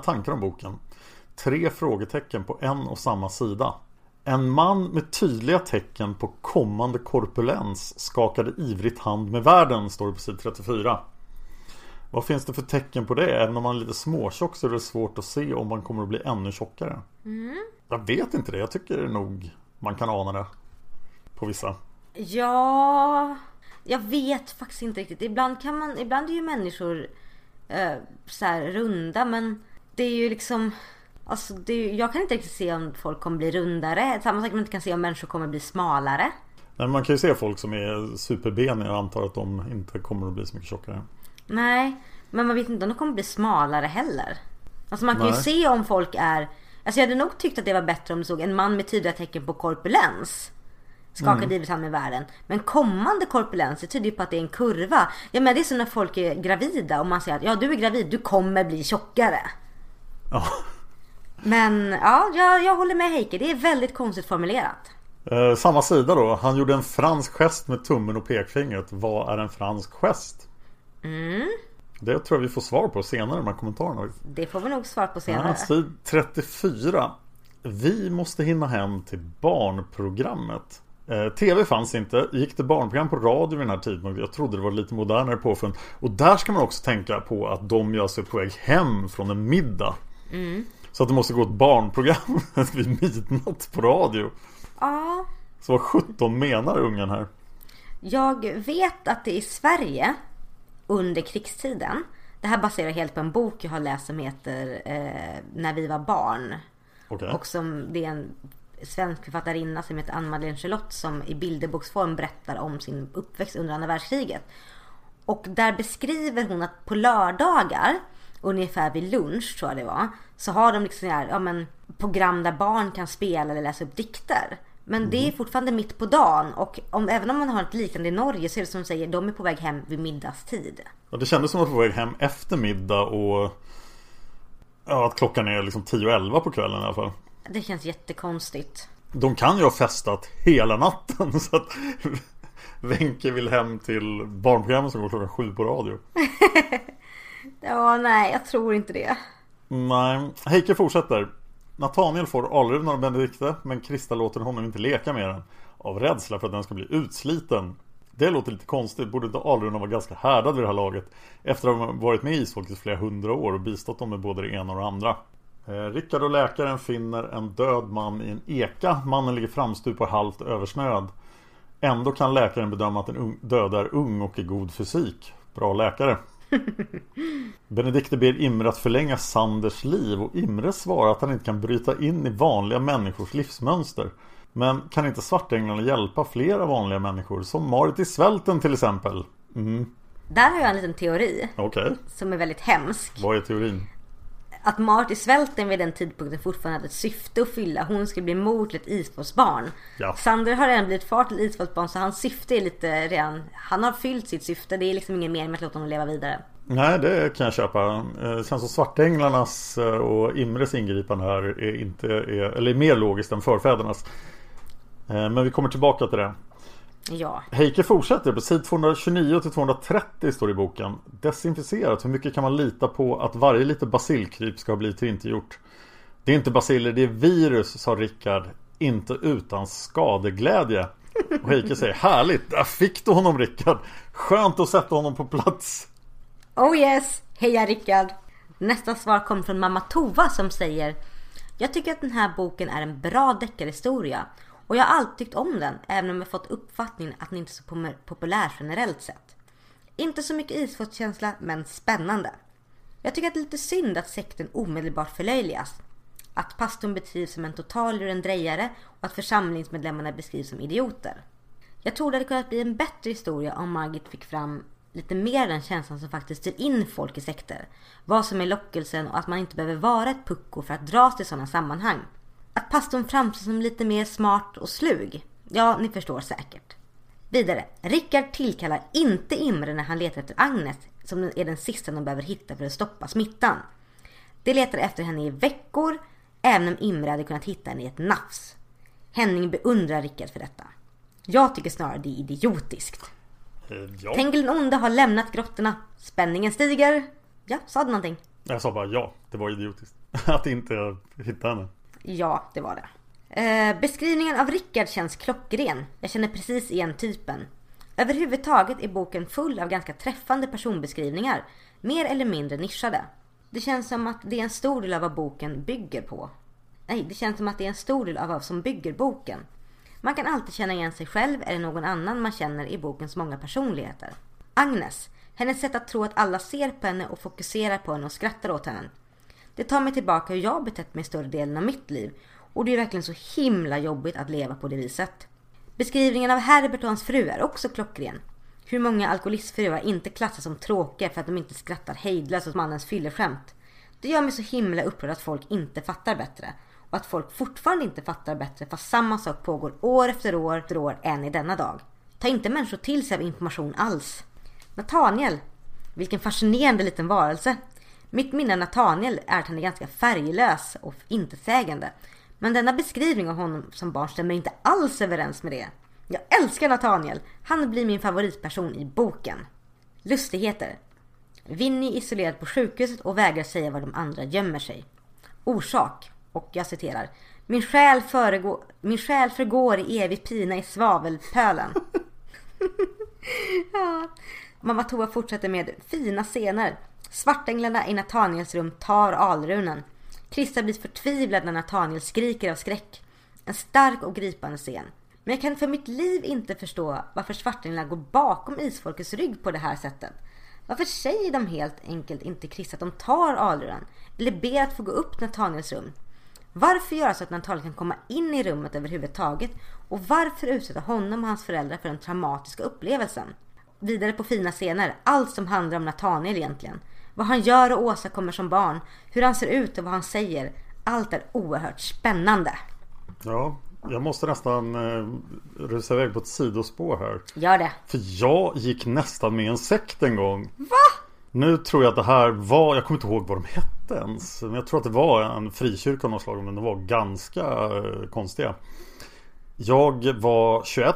Tankar om boken. Tre frågetecken på en och samma sida. En man med tydliga tecken på kommande korpulens skakade ivrigt hand med världen, står det på sid 34. Vad finns det för tecken på det? Även om man är lite småtjock så är det svårt att se om man kommer att bli ännu tjockare. Mm. Jag vet inte det. Jag tycker nog man kan ana det. På vissa. Ja, jag vet faktiskt inte riktigt. Ibland kan man, ibland är ju människor eh, så här runda men det är ju liksom Alltså är, jag kan inte riktigt se om folk kommer bli rundare. Samma sak man inte kan se om människor kommer bli smalare. Men man kan ju se folk som är superbeniga och antar att de inte kommer att bli så mycket tjockare. Nej, men man vet inte om de kommer bli smalare heller. Alltså man kan Nej. ju se om folk är... Alltså jag hade nog tyckt att det var bättre om du såg en man med tydliga tecken på korpulens. Skakade Mm. ivrigt hand med världen. Men kommande korpulens, det tyder ju på att det är en kurva. Ja men det är som när folk är gravida och man säger att ja du är gravid, du kommer bli tjockare. Ja. Men ja, jag, jag håller med Heike. Det är väldigt konstigt formulerat. Eh, samma sida då. Han gjorde en fransk gest med tummen och pekfingret. Vad är en fransk gest? Mm, Det tror jag vi får svar på senare i de här kommentarerna. det får vi nog svar på senare. Ja, sid 34. Vi måste hinna hem till barnprogrammet. Eh, TV fanns inte. Gick det barnprogram på radio vid den här tidpunkten? Jag trodde det var lite modernare påfund. Och där ska man också tänka på att de gör sig på väg hem från en middag. Mm. Så att det måste gå ett barnprogram vid midnatt på radio. Ja, Så vad 17 menar ungen här? Jag vet att det i Sverige under krigstiden. Det här baserar helt på en bok jag har läst som heter eh, När vi var barn. Okej. Och som det är en svensk författarinna som heter Ann-Madeleine Charlotte som i bilderboksform berättar om sin uppväxt under andra världskriget. Och där beskriver hon att på lördagar, ungefär vid lunch tror jag det var, så har de liksom här, ja, men, program där barn kan spela eller läsa upp dikter. Men det är fortfarande mitt på dagen och om, även om man har ett liknande i Norge så är det som du säger, de är på väg hem vid middagstid. Ja, det kändes som att de var på väg hem efter middag och ja, att klockan är liksom 10 och 11 på kvällen i alla fall. Det känns jättekonstigt. De kan ju ha festat hela natten så att Wenche vill hem till barnprogrammet som går klockan sju på radio. Ja, nej, jag tror inte det. Nej, Heike fortsätter. Nathaniel får alrunar och Benedikte men Krista låter honom inte leka med den. Av rädsla för att den ska bli utsliten. Det låter lite konstigt. Borde inte alrunar vara ganska härdad vid det här laget? Efter att ha varit med i isfolket i flera hundra år och bistått dem med både det ena och det andra. Eh, Rickard och läkaren finner en död man i en eka. Mannen ligger framstupad halvt översnöad. Ändå kan läkaren bedöma att den döda är ung och i god fysik. Bra läkare. Benedikte ber Imre att förlänga Sanders liv och Imre svarar att han inte kan bryta in i vanliga människors livsmönster. Men kan inte svartänglarna hjälpa flera vanliga människor? Som Marit i svälten till exempel. Mm, Där har jag en liten teori okej. som är väldigt hemsk. Vad är teorin? Att Mart i svälten vid den tidpunkten fortfarande hade ett syfte att fylla. Hon skulle bli mor till ett isfolksbarn. Ja. Sander har redan blivit far till isfolksbarn så hans syfte är lite redan... Han har fyllt sitt syfte. Det är liksom ingen mening med att låta honom leva vidare. Nej, det kan jag köpa. Eh, känns som svartänglarnas eh, och Imres ingripande här är inte är, eller är mer logiskt än förfädernas. Eh, Men vi kommer tillbaka till det. Ja. Heike fortsätter på sid 229 till 230 står det i boken. Desinficerat, hur mycket kan man lita på att varje litet basilkryp ska ha blivit tillintetgjort? Det är inte basiller, det är virus, sa Rickard. Inte utan skadeglädje. Och Heike säger härligt, där fick du honom Rickard. Skönt att sätta honom på plats. Oh yes! Heja Rickard! Nästa svar kommer från mamma Tova som säger Jag tycker att den här boken är en bra deckarhistoria och jag har alltid tyckt om den även om jag fått uppfattningen att den inte är så populär generellt sett. Inte så mycket isfolkskänsla men spännande. Jag tycker att det är lite synd att sekten omedelbart förlöjligas. Att pastorn beskrivs som en total lurendrejare och att församlingsmedlemmarna beskrivs som idioter. Jag tror det hade kunnat bli en bättre historia om Margit fick fram lite mer den känslan som faktiskt styr in folk i sekter. Vad som är lockelsen och att man inte behöver vara ett pucko för att dras till sådana sammanhang. Att pastorn framstår som lite mer smart och slug. Ja, ni förstår säkert. Vidare, Rickard tillkallar inte Imre när han letar efter Agnes som är den sista de behöver hitta för att stoppa smittan. De letar efter henne i veckor, även om Imre hade kunnat hitta henne i ett nafs. Henning beundrar Rickard för detta. Jag tycker snarare det är idiotiskt. Eh, Ja. Tengil den onde har lämnat grottorna. Spänningen stiger. Ja, sa du någonting? Jag sa bara ja, det var idiotiskt. Att inte hitta henne. Ja, det var det. Eh, beskrivningen av Rickard känns klockren. Jag känner precis igen typen. Överhuvudtaget är boken full av ganska träffande personbeskrivningar. Mer eller mindre nischade. Det känns som att det är en stor del av vad boken bygger på. Nej, det känns som att det är en stor del av vad som bygger boken. Man kan alltid känna igen sig själv eller någon annan man känner i bokens många personligheter. Agnes, hennes sätt att tro att alla ser på henne och fokuserar på henne och skrattar åt henne. Det tar mig tillbaka hur jag betett mig större delen av mitt liv och det är verkligen så himla jobbigt att leva på det viset. Beskrivningen av Herbert och hans fru är också klockren. Hur många alkoholistfruar inte klassas som tråkiga för att de inte skrattar hejdlöst åt mannens fylleskämt. Det gör mig så himla upprörd att folk inte fattar bättre. Och att folk fortfarande inte fattar bättre fast samma sak pågår år efter år efter år än i denna dag. Ta inte människor till sig av information alls. Nathaniel. Vilken fascinerande liten varelse. Mitt minne av Nathaniel är att han är ganska färglös och intetsägande. Men denna beskrivning av honom som barn stämmer inte alls överens med det. Jag älskar Nathaniel. Han blir min favoritperson i boken. Lustigheter. Vinny är isolerad på sjukhuset och vägrar säga var de andra gömmer sig. Orsak. Och jag citerar. Min själ, föregå- min själ förgår i evig pina i svavelpölen. ja. Mamma Toa fortsätter med fina scener. Svartänglarna i Nataniels rum tar alrunen. Krista blir förtvivlad när Nataniel skriker av skräck. En stark och gripande scen. Men jag kan för mitt liv inte förstå varför svartänglarna går bakom isfolkets rygg på det här sättet. Varför säger de helt enkelt inte Krista att de tar alrunen? Eller ber att få gå upp till rum? Varför göra så att Nathaniel kan komma in i rummet överhuvudtaget? Och varför utsätta honom och hans föräldrar för den traumatiska upplevelsen? Vidare på fina scener, allt som handlar om Nataniel egentligen. Vad han gör och åstadkommer som barn, hur han ser ut och vad han säger. Allt är oerhört spännande. Ja, jag måste nästan eh, rusa iväg på ett sidospår här. Gör det. För jag gick nästan med en sekt en gång. Va? Nu tror jag att det här var, jag kommer inte ihåg vad de hette ens. Men jag tror att det var en frikyrka av något slag. Men de var ganska eh, konstiga. Jag var 21.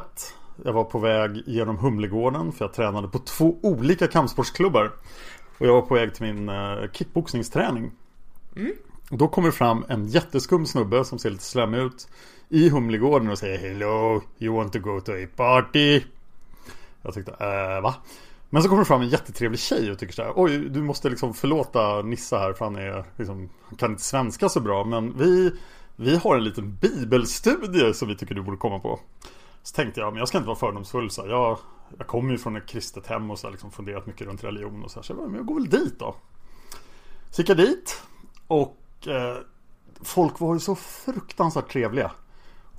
Jag var på väg genom Humlegården. För jag tränade på två olika kampsportsklubbar. Och jag var på väg till min eh, kickboxningsträning. Och då kommer fram en jätteskum snubbe som ser lite slemmig ut I Humlegården och säger Hello, you want to go to a party? Jag tyckte, äh, va? Men så kommer det fram en jättetrevlig tjej och tycker så här Oj, du måste liksom förlåta Nissa här för han är liksom, kan inte svenska så bra Men vi, vi har en liten bibelstudie som vi tycker du borde komma på Så tänkte jag, men jag ska inte vara fördomsfull så. Jag, jag kommer ju från ett kristet hem och så här, liksom funderat mycket runt religion och så här. Så jag, bara, men jag går väl dit då Så gick jag dit och eh, folk var ju så fruktansvärt trevliga.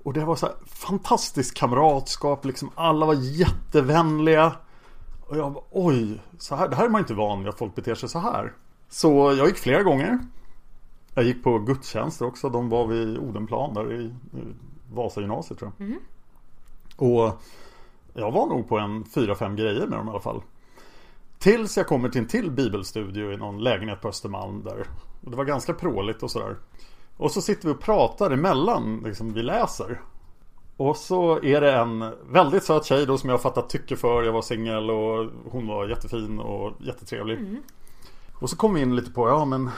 Och det var så här fantastiskt kamratskap, liksom alla var jättevänliga. Och jag bara, oj, så här, det här är man inte van vid att folk beter sig så här. Så jag gick flera gånger. Jag gick på gudstjänster också, de var vid Odenplan där i, Vasagymnasiet tror jag. Och jag var nog på en fyra fem grejer med dem i alla fall. Tills jag kommer till en till bibelstudio i någon lägenhet på Östermalm där. Och det var ganska pråligt och sådär. Och så sitter vi och pratar emellan, liksom vi läser. Och så är det en väldigt söt tjej då som jag fattat tycke för. Jag var singel och hon var jättefin och jättetrevlig. Och så kom vi in lite på, ja men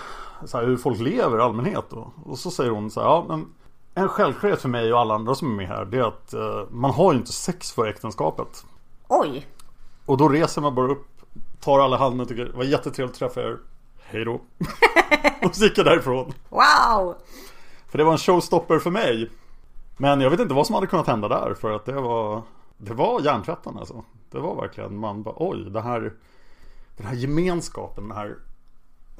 så här, hur folk lever i allmänhet då. Och så säger hon så här, ja men en självklarhet för mig och alla andra som är med här det är att eh, man har ju inte sex för äktenskapet. Oj! Och då reser man bara upp, tar alla handen och tycker det var jättetrevligt att träffa er. Hej då. och så gick jag därifrån. Wow! För det var en showstopper för mig. Men jag vet inte vad som hade kunnat hända där för att det var Det var hjärntvättande alltså. Det var verkligen man bara oj det här Den här gemenskapen, den här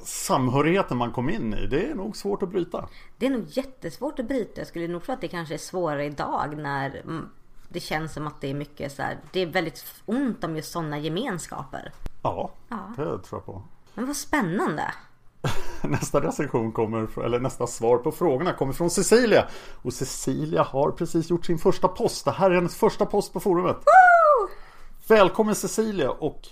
Samhörigheten man kom in i, det är nog svårt att bryta. Det är nog jättesvårt att bryta. Jag skulle nog tro att det kanske är svårare idag när mm, det känns som att det är mycket så här, Det är väldigt ont om just sådana gemenskaper. Ja, det tror jag på. Men vad spännande! Nästa recension kommer, eller nästa svar på frågorna kommer från Cecilia. Och Cecilia har precis gjort sin första post. Det här är hennes första post på forumet. Välkommen Cecilia och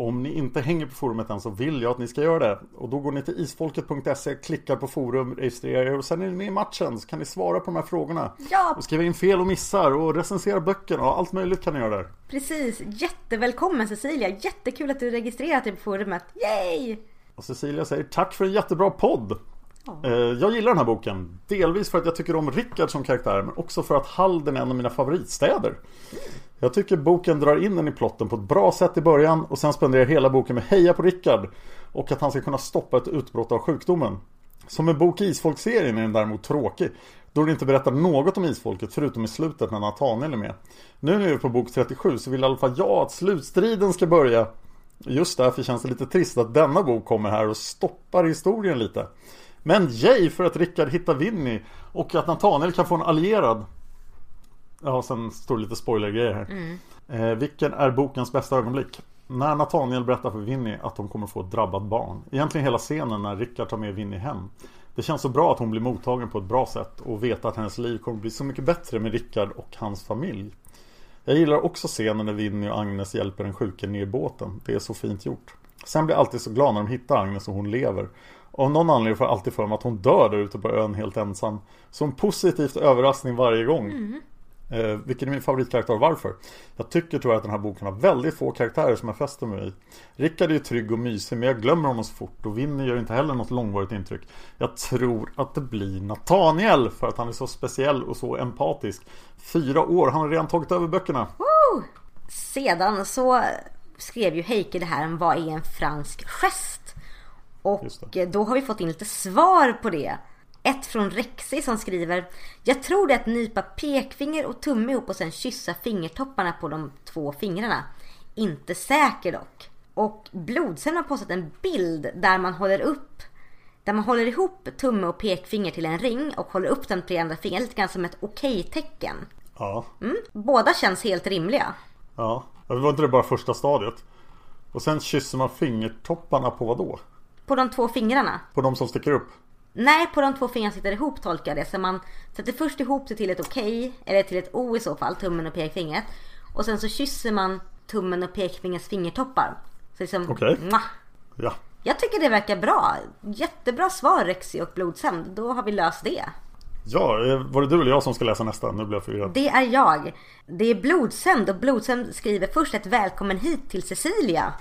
Om ni inte hänger på forumet än så vill jag att ni ska göra det. Och då går ni till isfolket.se, klickar på forum, registrerar er och sen är ni med i matchen. Så kan ni svara på de här frågorna. Ja. Och skriva in fel och missar och recensera böckerna och allt möjligt kan ni göra där. Precis, jättevälkommen Cecilia. Jättekul att du registrerat dig på forumet. Yay! Och Cecilia säger tack för en jättebra podd. Eh, Jag gillar den här boken. Delvis för att jag tycker om Rickard som karaktär men också för att Halden är en av mina favoritstäder. Jag tycker boken drar in den i plotten på ett bra sätt i början och sen spenderar hela boken med heja på Rickard och att han ska kunna stoppa ett utbrott av sjukdomen. Som en bok i Isfolk-serien är den däremot tråkig då den inte berättar något om Isfolket förutom i slutet när Nathaniel är med. Nu när vi är på bok 37 så vill i alla fall jag att slutstriden ska börja. Just därför känns det lite trist att denna bok kommer här och stoppar historien lite. Men yay för att Rickard hittar Winnie och att Nathaniel kan få en allierad. Ja, sen står det lite spoilergrejer här. Eh, vilken är bokens bästa ögonblick? När Nathaniel berättar för Winnie att de kommer få ett drabbat barn. Egentligen hela scenen när Rickard tar med Winnie hem. Det känns så bra att hon blir mottagen på ett bra sätt och veta att hennes liv kommer bli så mycket bättre med Rickard och hans familj. Jag gillar också scenen när Winnie och Agnes hjälper den sjuke ner i båten. Det är så fint gjort. Sen blir jag alltid så glad när de hittar Agnes och hon lever. Och av någon anledning får jag alltid för mig att hon dör där ute på ön helt ensam. Så en positivt överraskning varje gång. Eh, vilken är min favoritkaraktär och varför? Jag tycker tyvärr att den här boken har väldigt få karaktärer som jag fäster mig i. Rickard är ju trygg och mysig men jag glömmer honom så fort och Winnie gör inte heller något långvarigt intryck. Jag tror att det blir Nathaniel för att han är så speciell och så empatisk. Fyra år, han har redan tagit över böckerna. Sedan så skrev ju Heike det här om vad är en fransk gest? Och då har vi fått in lite svar på det. Ett från Rexi som skriver Jag tror det är att nypa pekfinger och tumme ihop och sen kyssa fingertopparna på de två fingrarna. Inte säker dock. Och Blodsen har postat en bild där man håller upp där man håller ihop tumme och pekfinger till en ring och håller upp den på andra fingret lite grann som ett okej-tecken. Ja, Båda känns helt rimliga. ja. Det var inte det bara första stadiet? Och sen kysser man fingertopparna på vad då? På de två fingrarna. På de som sticker upp? Nej, på de två fingrarna sitter ihop tolkar jag det. Så man sätter först ihop det till ett okej, eller till ett O i så fall, tummen och pekfingret. Och sen så kysser man tummen och pekfingrets fingertoppar. Så liksom, mwah. Ja. Jag tycker det verkar bra. Jättebra svar Rexy och Blodshämnd. Då har vi löst det. Ja, eh, var det du eller jag som ska läsa nästa? Nu blir jag förvirrad. Det är jag. Det är Blodshämnd och Blodshämnd skriver först ett välkommen hit till Cecilia.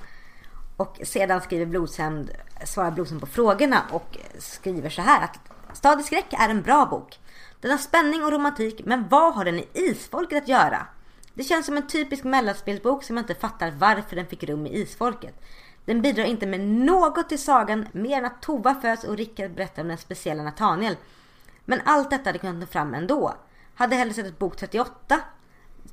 Och sedan skriver Blodshämnd, svarar Blodshämnd på frågorna och skriver så här att Stad i skräck är en bra bok. Den har spänning och romantik, men vad har den i Isfolket att göra? Det känns som en typisk mellanspelsbok som jag inte fattar varför den fick rum i Isfolket. Den bidrar inte med något till sagan mer än att Tova föds och Rickard berättar om den speciella Nathaniel. Men allt detta hade kunnat nå fram ändå. Hade hellre sett ett bok 38,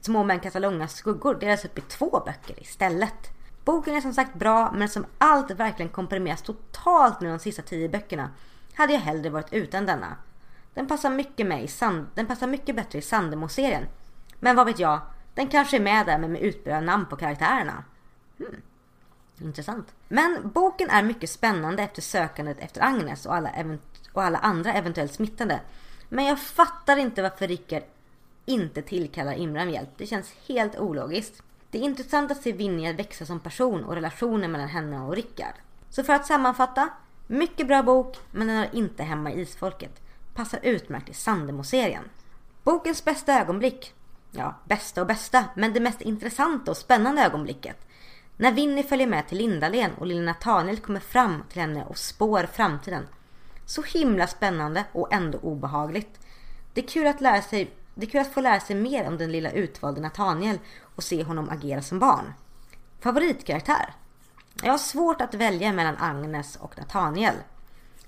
Små män kastar långa skuggor, delas upp i två böcker istället. Boken är som sagt bra, men som allt verkligen komprimeras totalt med de sista tio böckerna hade jag hellre varit utan denna. Den passar mycket, med i Sand, den passar mycket bättre i Sandemo-serien. Men vad vet jag, den kanske är med där men med utbredda namn på karaktärerna. Hmm. Intressant. Men boken är mycket spännande efter sökandet efter Agnes och alla, och alla andra eventuellt smittade. Men jag fattar inte varför Rickard inte tillkallar Imran hjälp. Det känns helt ologiskt. Det är intressant att se Vinnie växa som person och relationen mellan henne och Rickard. Så för att sammanfatta. Mycket bra bok, men den hör inte hemma i Isfolket. Passar utmärkt i Sandemo-serien. Bokens bästa ögonblick. Ja, bästa och bästa, men det mest intressanta och spännande ögonblicket. När Winnie följer med till Lindalen och lilla Nathaniel kommer fram till henne och spår framtiden. Så himla spännande och ändå obehagligt. Det är kul att lära sig det är kul att få lära sig mer om den lilla utvalde Nathaniel och se honom agera som barn. Favoritkaraktär? Jag har svårt att välja mellan Agnes och Nathaniel.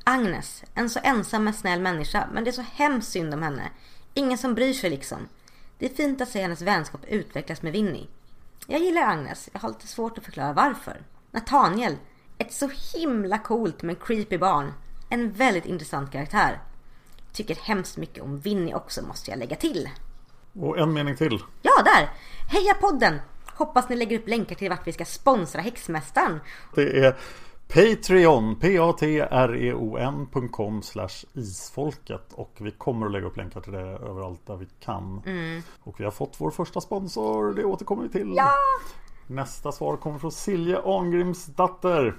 Agnes, en så ensam men snäll människa, men det är så hemskt synd om henne. Ingen som bryr sig liksom. Det är fint att se hennes vänskap utvecklas med Winnie. Jag gillar Agnes, jag har lite svårt att förklara varför. Nathaniel, ett så himla coolt men creepy barn. En väldigt intressant karaktär. Tycker hemskt mycket om Winnie också måste jag lägga till. Och en mening till. Ja, där! Heja podden! Hoppas ni lägger upp länkar till vart vi ska sponsra Häxmästaren. Det är Patreon, p-a-t-r-e-o-n.com slash isfolket och vi kommer att lägga upp länkar till det överallt där vi kan. Och vi har fått vår första sponsor, det återkommer vi till. Ja! Nästa svar kommer från Silje Angrimsdatter.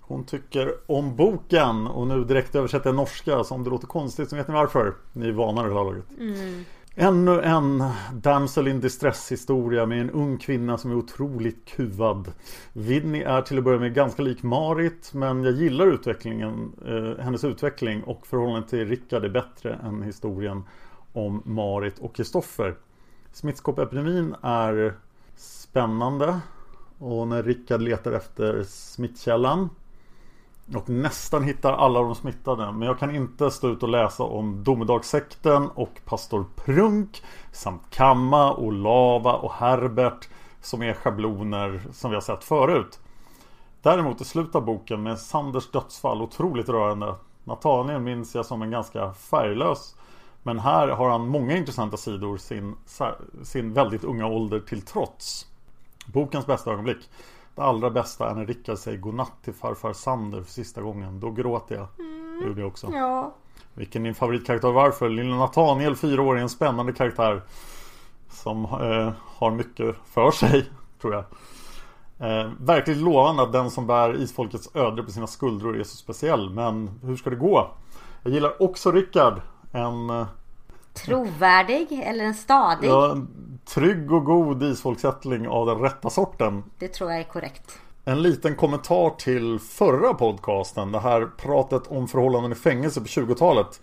Hon tycker om boken och nu direkt översätter norska så om det låter konstigt så vet ni varför. Ni är vana vid det här laget. Ännu en damsel in distress historia med en ung kvinna som är otroligt kuvad. Vinnie är till att börja med ganska lik Marit men jag gillar utvecklingen, eh, hennes utveckling och förhållandet till Rickard är bättre än historien om Marit och Kristoffer. Smittskoppepidemin är spännande och när Rickard letar efter smittkällan och nästan hittar alla de smittade. Men jag kan inte stå ut och läsa om domedagssekten och pastor Prunk samt Kamma och Lava och Herbert som är schabloner som vi har sett förut. Däremot är slutet av boken med Sanders dödsfall otroligt rörande. Nathaniel minns jag som en ganska färglös men här har han många intressanta sidor sin, sin väldigt unga ålder till trots. Bokens bästa ögonblick. Det allra bästa är när Rickard säger godnatt till farfar Sander för sista gången. Då gråter jag. Det gjorde jag också. Ja. Vilken är din favoritkaraktär varför? Lilla Nathaniel, fyra år, är en spännande karaktär. Som eh, har mycket för sig, tror jag. Eh, verkligt lovande att den som bär isfolkets öde på sina skuldror är så speciell. Men hur ska det gå? Jag gillar också Rickard. En eh, Trovärdig eller en stadig? ja, trygg och god isfolksättling av den rätta sorten. Det tror jag är korrekt. En liten kommentar till förra podcasten. Det här pratet om förhållanden i fängelse på 20-talet.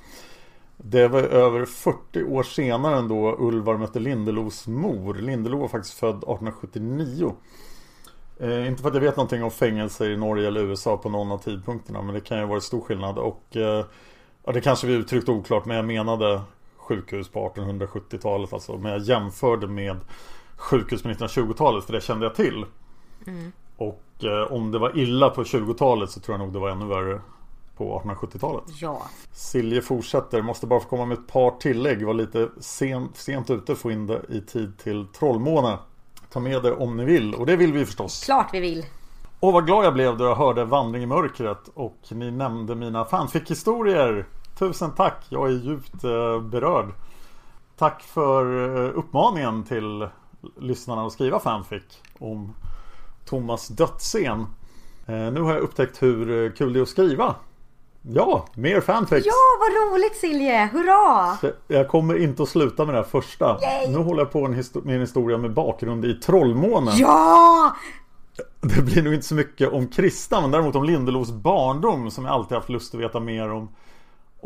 Det var över 40 år senare än då Ulvar mötte Lindelos mor. Lindelo var faktiskt född 1879. Eh, inte för att jag vet någonting om fängelser i Norge eller USA på någon av tidpunkterna. Men det kan ju varit stor skillnad. Och eh, ja, det kanske vi uttryckte oklart. Men jag menade sjukhus på 1870-talet. Alltså, men jag jämförde med sjukhus på 1920-talet. För det kände jag till. Och eh, om det var illa på 20-talet så tror jag nog det var ännu värre på 1870-talet. Ja. Silje fortsätter, måste bara få komma med ett par tillägg. Var lite sent, sent ute få in det i tid till Trollmåne. Ta med det om ni vill och det vill vi förstås. Klart vi vill. Och vad glad jag blev då jag hörde Vandring i mörkret och ni nämnde mina fanfic-historier. Tusen tack, jag är djupt eh, berörd. Tack för eh, uppmaningen till lyssnarna att skriva fanfic om Thomas dödsscen. Eh, nu har jag upptäckt hur kul det är att skriva. Ja, mer fanfics! Ja, vad roligt Silje! Hurra! Jag kommer inte att sluta med det här första. Yay! Nu håller jag på med en historia med bakgrund i Trollmånen. Ja! Det blir nog inte så mycket om Krista men däremot om Lindelos barndom som jag alltid haft lust att veta mer om.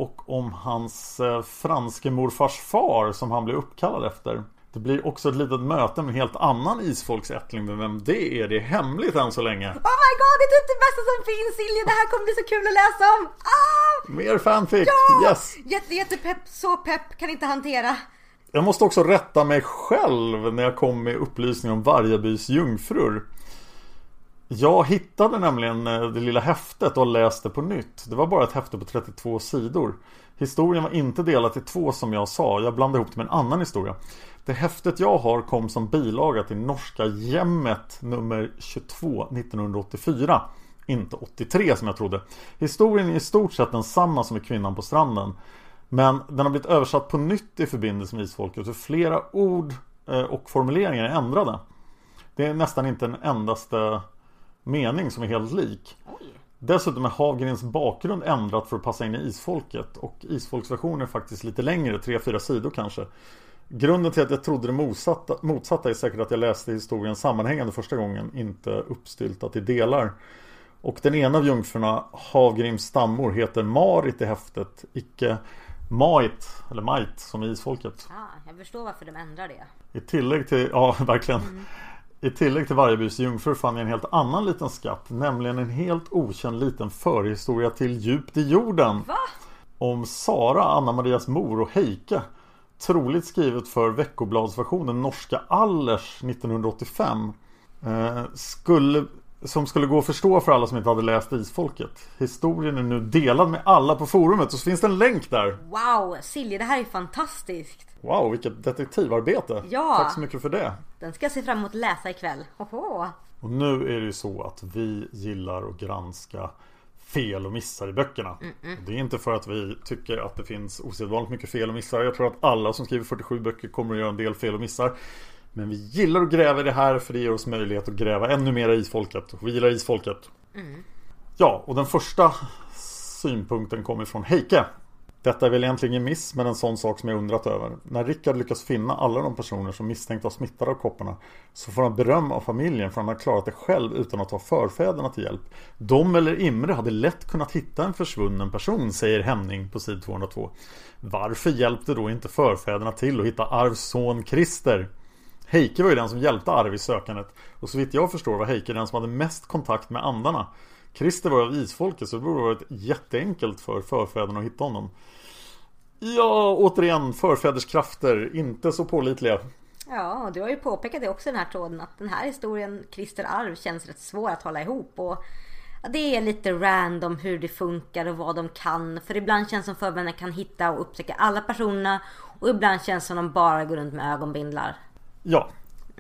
Och om hans eh, franske morfars far som han blev uppkallad efter. Det blir också ett litet möte med en helt annan isfolksättling men vem det är, det är hemligt än så länge. Oh my god, det är typ det bästa som finns Silje! Det här kommer bli så kul att läsa om! Ah! Mer fanfic! Ja! Yes! Jätte, jättepepp, så pepp, kan inte hantera. Jag måste också rätta mig själv när jag kom med upplysning om Vargabys jungfrur. Jag hittade nämligen eh, det lilla häftet och läste på nytt. Det var bara ett häfte på 32 sidor. Historien var inte delat i två som jag sa. Jag blandade ihop det med en annan historia. Det häftet jag har kom som bilaga till norska Jämmet nummer 22 1984. Inte 83 som jag trodde. Historien är i stort sett densamma som i Kvinnan på stranden. Men den har blivit översatt på nytt i förbindelse med isfolket så flera ord eh, och formuleringar är ändrade. Det är nästan inte en endaste mening som är helt lik. Dessutom är Havgrens bakgrund ändrat för att passa in i isfolket och isfolksversionen är faktiskt lite längre, 3-4 sidor kanske. Grunden till att jag trodde det motsatta, motsatta är säkert att jag läste historien sammanhängande första gången, inte uppstyltat i delar. Och den ena av jungfrurna, Havgrims stammor, heter Marit i häftet, icke Mait, eller Mait som i isfolket. Ah, jag förstår varför de ändrar det. I tillägg till, ja verkligen. I tillägg till Vargebys jungfru fann jag en helt annan liten skatt. Nämligen en helt okänd liten förhistoria till Djupt i jorden. Va? Om Sara, Anna-Marias mor och Heike. Troligt skrivet för veckobladsversionen Norska Allers 1985. Eh, skulle, som skulle gå att förstå för alla som inte hade läst Isfolket. Historien är nu delad med alla på forumet och så finns det en länk där. Wow, Silje, det här är fantastiskt. Wow, vilket detektivarbete. Ja. Tack så mycket för det. Den ska jag se fram emot att läsa ikväll. Hoho. Och nu är det ju så att vi gillar att granska fel och missar i böckerna. Det är inte för att vi tycker att det finns osedvanligt mycket fel och missar. Jag tror att alla som skriver 47 böcker kommer att göra en del fel och missar. Men vi gillar att gräva i det här för det ger oss möjlighet att gräva ännu mer isfolket. Vi gillar isfolket. Ja, och den första synpunkten kommer från Heike. Detta är väl egentligen en miss, men en sån sak som jag undrat över. När Rickard lyckas finna alla de personer som misstänkta och smittade av kopparna så får han beröm av familjen för att han har klarat det själv utan att ta förfäderna till hjälp. De eller Imre hade lätt kunnat hitta en försvunnen person, säger Henning på sid 202. Varför hjälpte då inte förfäderna till att hitta Arvs son Christer? Heike var ju den som hjälpte Arv i sökandet och så vitt jag förstår var Heike den som hade mest kontakt med andarna. Christer var av isfolket så det borde varit jätteenkelt för förfäderna att hitta honom. Ja, återigen, förfäders krafter, inte så pålitliga. Ja, och du har ju påpekat det också i den här tråden att den här historien, Christer Arv, känns rätt svår att hålla ihop. Och det är lite random hur det funkar och vad de kan. För ibland känns det som förvänner kan hitta och upptäcka alla personerna. Och ibland känns det som de bara går runt med ögonbindlar. Ja,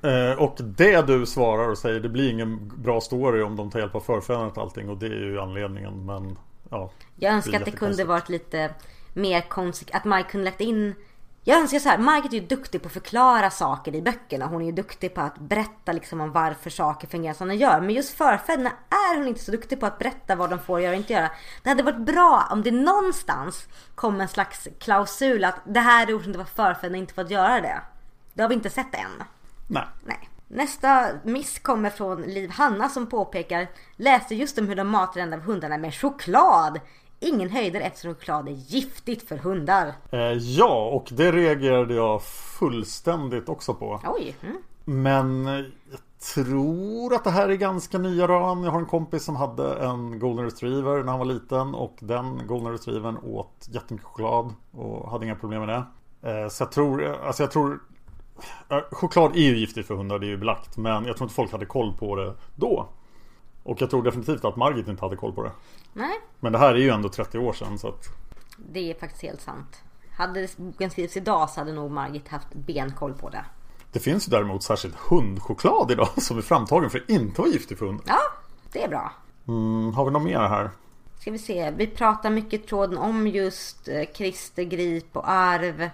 eh, och det du svarar och säger det blir ingen bra story om de tar hjälp av förfäderna till allting och det är ju anledningen men ja Jag önskar att det kunde varit lite mer konsekvent, att Mike kunde lagt in jag önskar så här, Margit är ju duktig på att förklara saker i böckerna. Hon är ju duktig på att berätta liksom om varför saker fungerar som de gör. Men just förfäderna är hon inte så duktig på att berätta vad de får göra och inte göra. Det hade varit bra om det någonstans kom en slags klausul att det här är orsaken till varför förfäderna inte fått göra det. Det har vi inte sett än. Nej. Nej. Nästa miss kommer från Liv Hanna som påpekar Läste just om hur de matar en av hundarna med choklad. Ingen höjder eftersom choklad är giftigt för hundar. Eh, ja, och det reagerade jag fullständigt också på. Oj. Mm. Men jag tror att det här är ganska nya rön. Jag har en kompis som hade en golden retriever när han var liten och den golden retrievern åt jättemycket choklad och hade inga problem med det. Eh, så jag tror, alltså jag tror Choklad är ju giftigt för hundar, det är ju belagt. Men jag tror inte folk hade koll på det då. Och jag tror definitivt att Margit inte hade koll på det. Nej, Men det här är ju ändå 30 år sedan så att det är faktiskt helt sant. Hade boken skrivits idag så hade nog Margit haft benkoll på det. Det finns ju däremot särskilt hundchoklad idag som är framtagen för att inte vara giftig för hund. Ja, det är bra. Mm, har vi något mer här? Ska vi se, vi pratar mycket i tråden om just eh, Christer Grip och arv.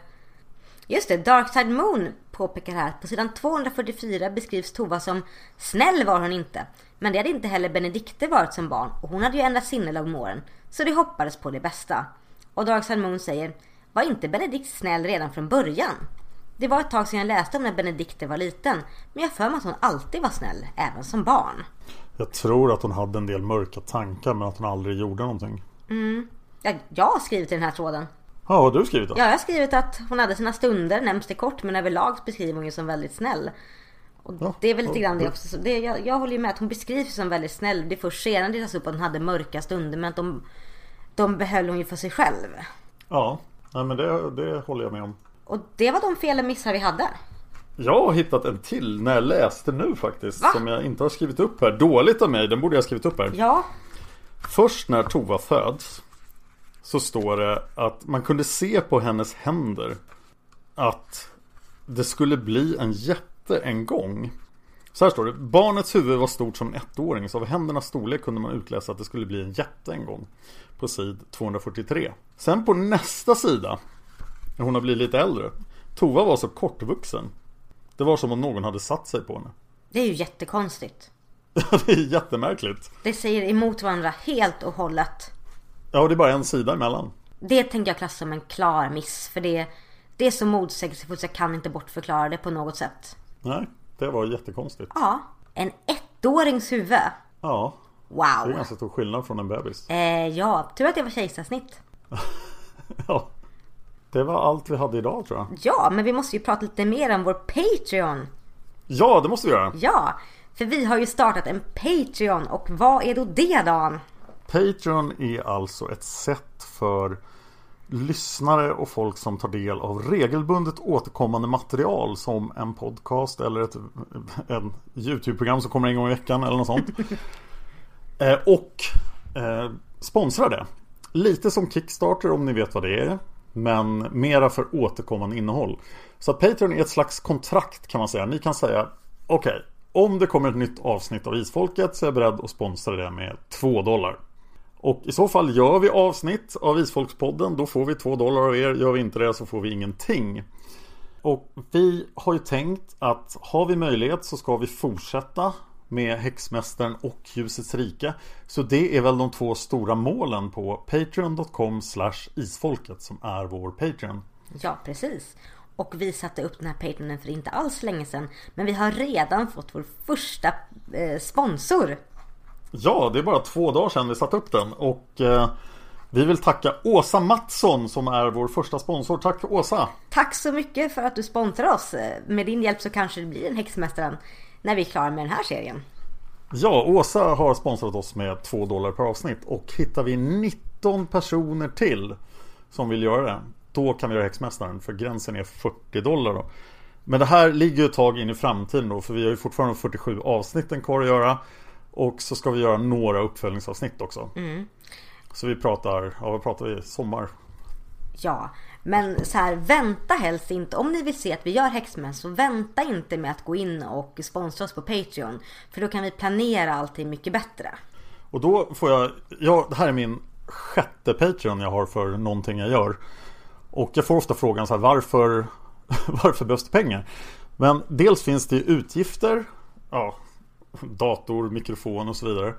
Just det, Darkside Moon påpekar här. På sidan 244 beskrivs Tova som snäll var hon inte. Men det hade inte heller Benedikte varit som barn och hon hade ju ändrat sinnelag med åren. Så de hoppades på det bästa. Och Darkside Moon säger Var inte Benedikt snäll redan från början? Det var ett tag sedan jag läste om när Benedikte var liten. Men jag för mig att hon alltid var snäll, även som barn. Jag tror att hon hade en del mörka tankar men att hon aldrig gjorde någonting. Ja, jag har skrivit i den här tråden. Ja, vad har du skrivit då? Ja, jag har skrivit att hon hade sina stunder, nämns det kort, men överlag beskriver hon ju som väldigt snäll. Och Ja, det är väl lite grann det också. Så det, jag, jag håller ju med att hon beskrivs som väldigt snäll. Det är först senare det tas upp att hon hade mörka stunder, men att de, de behöll hon ju för sig själv. Ja, nej, men det, det håller jag med om. Och det var de fel och missar vi hade. Jag har hittat en till när jag läste nu faktiskt. Va? Som jag inte har skrivit upp här. Dåligt av mig, den borde jag ha skrivit upp här. Ja, Först när Tova föds så står det att man kunde se på hennes händer att det skulle bli en jätte en gång. Så här står det. Barnets huvud var stort som en ettåring så av händernas storlek kunde man utläsa att det skulle bli en jätte en gång. På sid 243. Sen på nästa sida, när hon har blivit lite äldre. Tova var så kortvuxen. Det var som om någon hade satt sig på henne. det är ju jättekonstigt. det är jättemärkligt. Det säger emot varandra helt och hållet. Ja, och det är bara en sida emellan. Det tänker jag klassa som en klar miss. För det, det är så motsägelsefullt så jag kan inte bortförklara det på något sätt. Nej, det var jättekonstigt. Ja, en ettårings huvud. Ja, det är Wow. ganska stor skillnad från en bebis. Eh, ja, tur att det var kejsarsnitt. Ja, det var allt vi hade idag tror jag. Ja, men vi måste ju prata lite mer om vår Patreon. Ja, det måste vi göra. Ja, för vi har ju startat en Patreon och vad är då det Dan? Patreon är alltså ett sätt för lyssnare och folk som tar del av regelbundet återkommande material som en podcast eller ett en YouTube-program som kommer en gång i veckan eller något sånt. eh, och eh, sponsra det. Lite som Kickstarter om ni vet vad det är. Men mera för återkommande innehåll. Så att Patreon är ett slags kontrakt kan man säga. Ni kan säga okej, om det kommer ett nytt avsnitt av Isfolket så är jag beredd att sponsra det med 2 dollar. Och i så fall gör vi avsnitt av Isfolkspodden Då får vi 2 dollar av er Gör vi inte det så får vi ingenting Och vi har ju tänkt att har vi möjlighet så ska vi fortsätta med Häxmästaren och Ljusets rike. Så det är väl de två stora målen på Patreon.com isfolket som är vår Patreon. Ja, precis. Och vi satte upp den här Patreonen för inte alls länge sedan. Men vi har redan fått vår första eh, sponsor. Ja, det är bara två dagar sedan vi satte upp den. Och eh, vi vill tacka Åsa Mattsson som är vår första sponsor. Tack Åsa! Tack så mycket för att du sponsrar oss. Med din hjälp så kanske det blir en Häxmästaren när vi är klara med den här serien. Ja, Åsa har sponsrat oss med 2 dollar per avsnitt och hittar vi 19 personer till som vill göra det då kan vi göra Häxmästaren för gränsen är 40 dollar då. Men det här ligger ett tag in i framtiden då för vi har ju fortfarande 47 avsnitten kvar att göra. Och så ska vi göra några uppföljningsavsnitt också. Mm. Så vi pratar, ja vad pratar vi? Sommar? Ja, men så här, vänta helst inte. Om ni vill se att vi gör Häxmän så vänta inte med att gå in och sponsra oss på Patreon. För då kan vi planera allting mycket bättre. Och då får jag, ja det här är min sjätte Patreon jag har för någonting jag gör. Och jag får ofta frågan så här, varför, varför behövs det pengar? Men dels finns det utgifter, ja, dator, mikrofon och så vidare.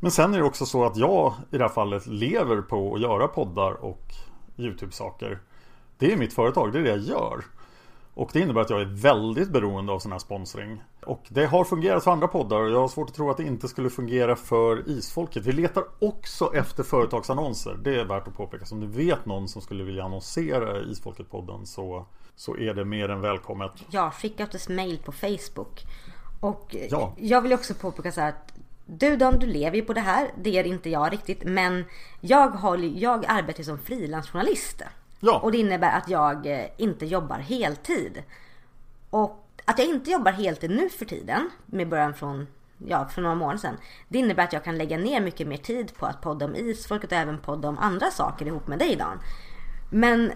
Men sen är det också så att jag i det här fallet lever på att göra poddar och YouTube-saker. Det är mitt företag, det är det jag gör. Och det innebär att jag är väldigt beroende av sån här sponsring. Och det har fungerat för andra poddar och jag har svårt att tro att det inte skulle fungera för Isfolket. Vi letar också efter företagsannonser. Det är värt att påpeka. Så om ni vet någon som skulle vilja annonsera i Isfolket-podden så, så är det mer än välkommet. Ja, skicka ett mail på Facebook. Och ja. jag vill också påpeka så här att du Dan, du lever ju på det här. Det är inte jag riktigt. Men jag, har, jag arbetar som frilansjournalist. Ja. Och det innebär att jag eh, inte jobbar heltid. Och att jag inte jobbar heltid nu för tiden, med början från, ja, för några månader sedan. Det innebär att jag kan lägga ner mycket mer tid på att podda om isfolket och även podda om andra saker ihop med dig Dan. Men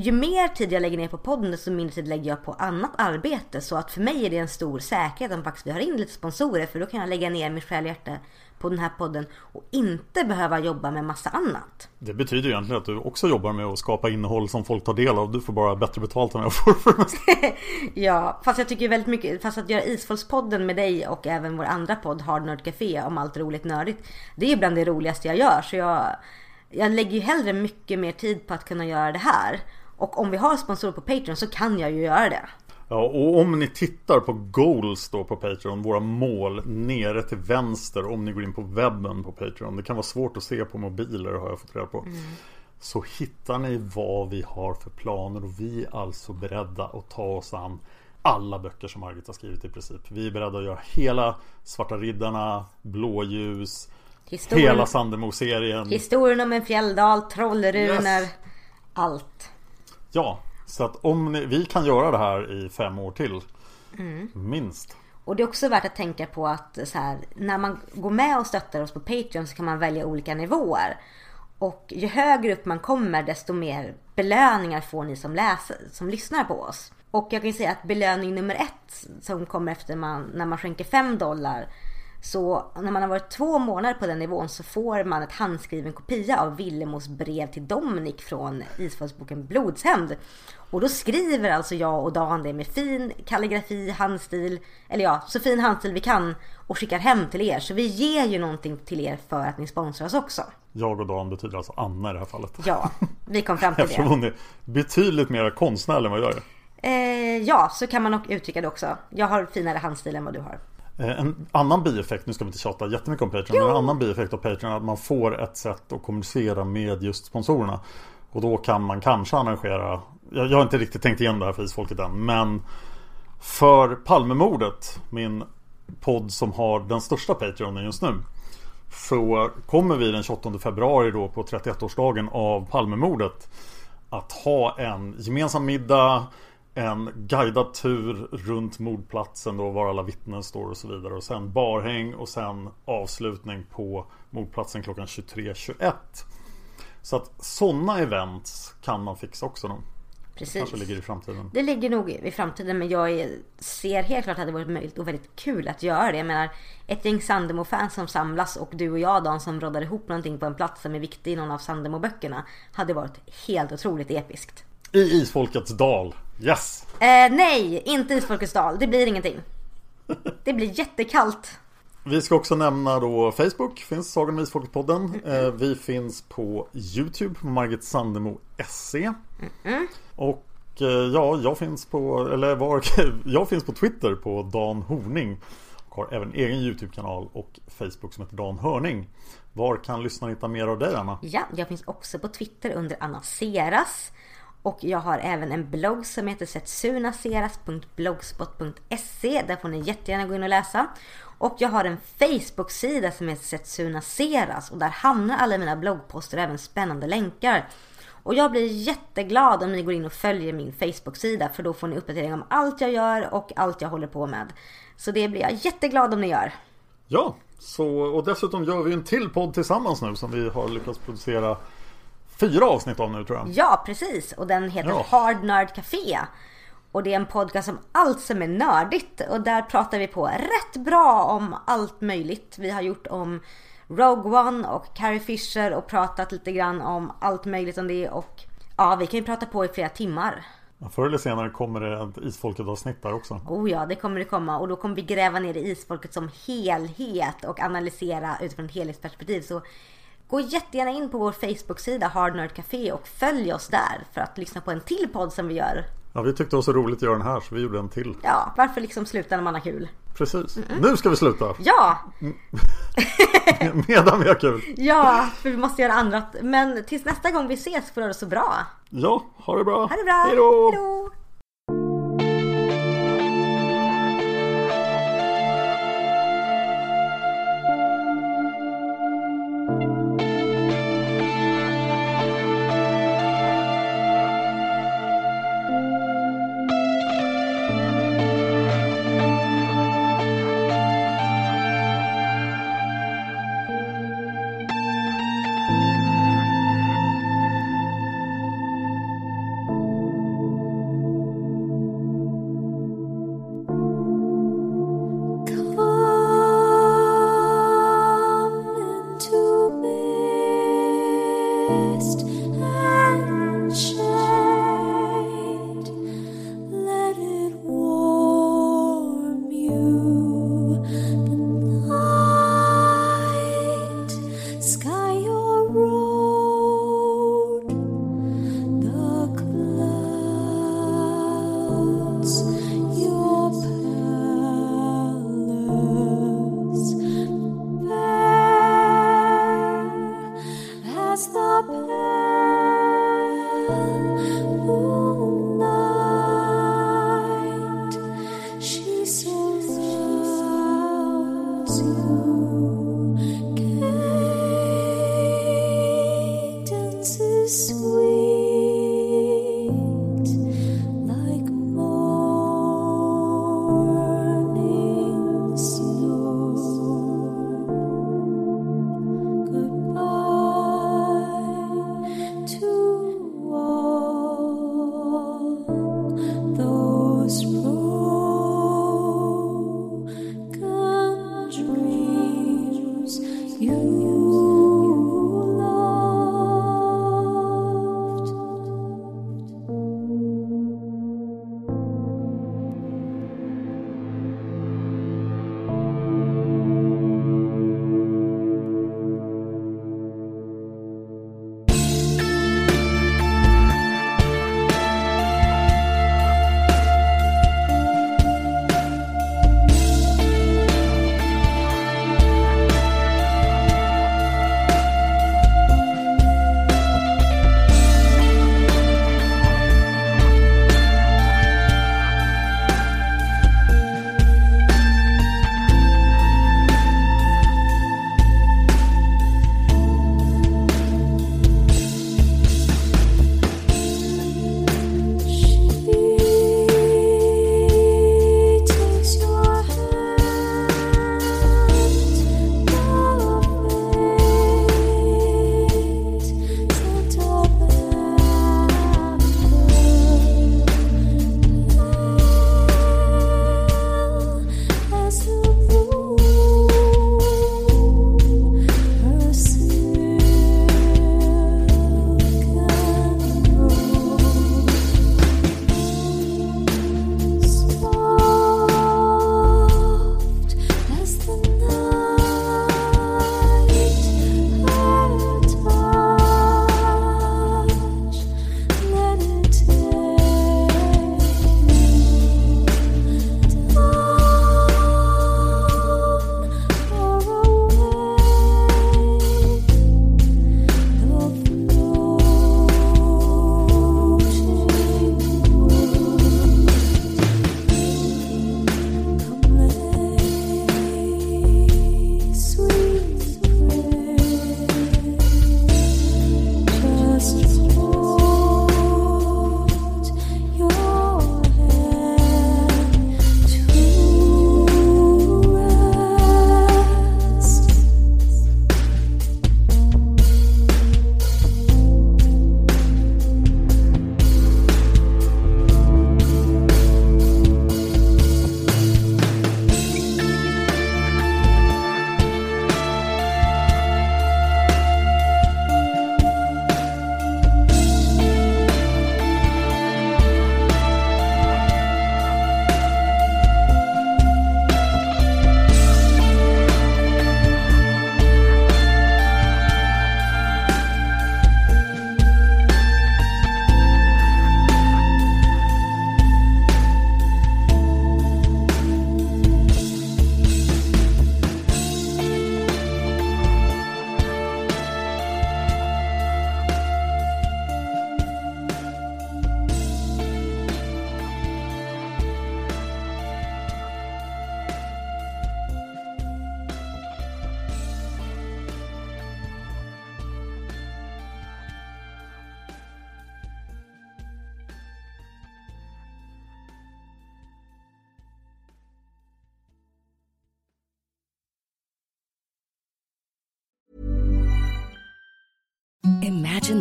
ju mer tid jag lägger ner på podden desto mindre tid lägger jag på annat arbete. Så att för mig är det en stor säkerhet om faktiskt vi har in lite sponsorer för då kan jag lägga ner mitt själ och hjärta på den här podden och inte behöva jobba med massa annat. Det betyder egentligen att du också jobbar med att skapa innehåll som folk tar del av. Du får bara bättre betalt än jag får för det Ja, fast jag tycker väldigt mycket, fast att göra Isfolkspodden med dig och även vår andra podd Hard Nerd Café om allt roligt nördigt. Det är bland det roligaste jag gör så jag, jag lägger ju hellre mycket mer tid på att kunna göra det här. Och om vi har sponsorer på Patreon så kan jag ju göra det. Ja, och om ni tittar på goals då på Patreon, våra mål nere till vänster om ni går in på webben på Patreon. Det kan vara svårt att se på mobiler har jag fått reda på. Mm. Så hittar ni vad vi har för planer och vi är alltså beredda att ta oss an alla böcker som Margit har skrivit i princip. Vi är beredda att göra hela Svarta Riddarna, Blåljus, Historien, hela Sandemo-serien. Historien om en fjälldal, Trollruner, yes. allt. Ja, så att om ni, vi kan göra det här i fem år till. Mm. Minst. Och det är också värt att tänka på att så här, när man går med och stöttar oss på Patreon så kan man välja olika nivåer. Och ju högre upp man kommer desto mer belöningar får ni som läser, som lyssnar på oss. Och jag kan säga att belöning nummer ett som kommer efter man, när man skänker 5 dollar så när man har varit två månader på den nivån så får man ett handskriven kopia av Villemos brev till Dominik från Isfolksboken Blodshämnd. Och då skriver alltså jag och Dan det med fin kalligrafi, handstil, eller ja, så fin handstil vi kan och skickar hem till er. Så vi ger ju någonting till er för att ni sponsrar oss också. Jag och Dan betyder alltså Anna i det här fallet. Ja, vi kom fram till det. Eftersom hon är betydligt mer konstnärlig än vad jag är. Eh, ja, så kan man nog uttrycka det också. Jag har finare handstil än vad du har. Eh, en annan bieffekt, nu ska vi inte tjata jättemycket om Patreon, men en annan bieffekt av Patreon är att man får ett sätt att kommunicera med just sponsorerna. Och då kan man kanske arrangera, jag, jag har inte riktigt tänkt igenom det här för isfolket än, men för Palmemordet, min podd som har den största Patreonen just nu. Så kommer vi den 28 februari då på 31-årsdagen av Palmemordet att ha en gemensam middag en guidad tur runt mordplatsen då var alla vittnen står och så vidare. Och sen barhäng och sen avslutning på mordplatsen klockan 23.21. Så att sådana events kan man fixa också då. Precis. Kanske ligger i framtiden. Det ligger nog i framtiden men jag ser helt klart att det hade varit möjligt och väldigt kul att göra det. Jag menar ett gäng Sandemo-fans som samlas och du och jag Dan som råddar ihop någonting på en plats som är viktig i någon av Sandemo-böckerna hade varit helt otroligt episkt. I Isfolkets dal. Yes! Eh, nej, inte Isfolkets dal. Det blir ingenting. Det blir jättekallt. Vi ska också nämna då Facebook, finns Sagan om Isfolket-podden. Eh, vi finns på YouTube på Margit Sandemo SE. Och eh, ja, jag finns på, eller var, jag finns på Twitter på Dan Horning. Och har även egen YouTube-kanal och Facebook som heter Dan Hörning. Var kan lyssnarna hitta mer av dig Anna? Ja, jag finns också på Twitter under Anna Seras. Och jag har även en blogg som heter setsunaseras.blogspot.se. Där får ni jättegärna gå in och läsa. Och jag har en Facebook-sida som heter Setsunaseras. Och där hamnar alla mina bloggposter och även spännande länkar. Och jag blir jätteglad om ni går in och följer min Facebook-sida. För då får ni uppdatering om allt jag gör och allt jag håller på med. Så det blir jag jätteglad om ni gör. Ja, så, och dessutom gör vi en till podd tillsammans nu som vi har lyckats producera fyra avsnitt av nu tror jag. Ja, precis. Och den heter Ja. Hard Nerd Café. Och det är en podcast om allt som är nördigt. Och där pratar vi på rätt bra om allt möjligt. Vi har gjort om Rogue One och Carrie Fisher och pratat lite grann om allt möjligt om det. Och ja, vi kan ju prata på i flera timmar. Förr eller senare kommer det ett Isfolket-avsnitt där också. Oh ja, det kommer det komma. Och då kommer vi gräva ner i isfolket som helhet och analysera utifrån ett helhetsperspektiv. Så gå jättegärna in på vår Facebook-sida Hard Nerd Café och följ oss där för att lyssna på en till podd som vi gör. Ja, vi tyckte det var så roligt att göra den här så vi gjorde en till. Ja, varför liksom sluta när man har kul? Precis. Nu ska vi sluta! Ja, Medan vi har kul. ja, för vi måste göra annat. Men tills nästa gång vi ses får du ha det så bra. Ja, ha det bra. Ha det bra. Hej då!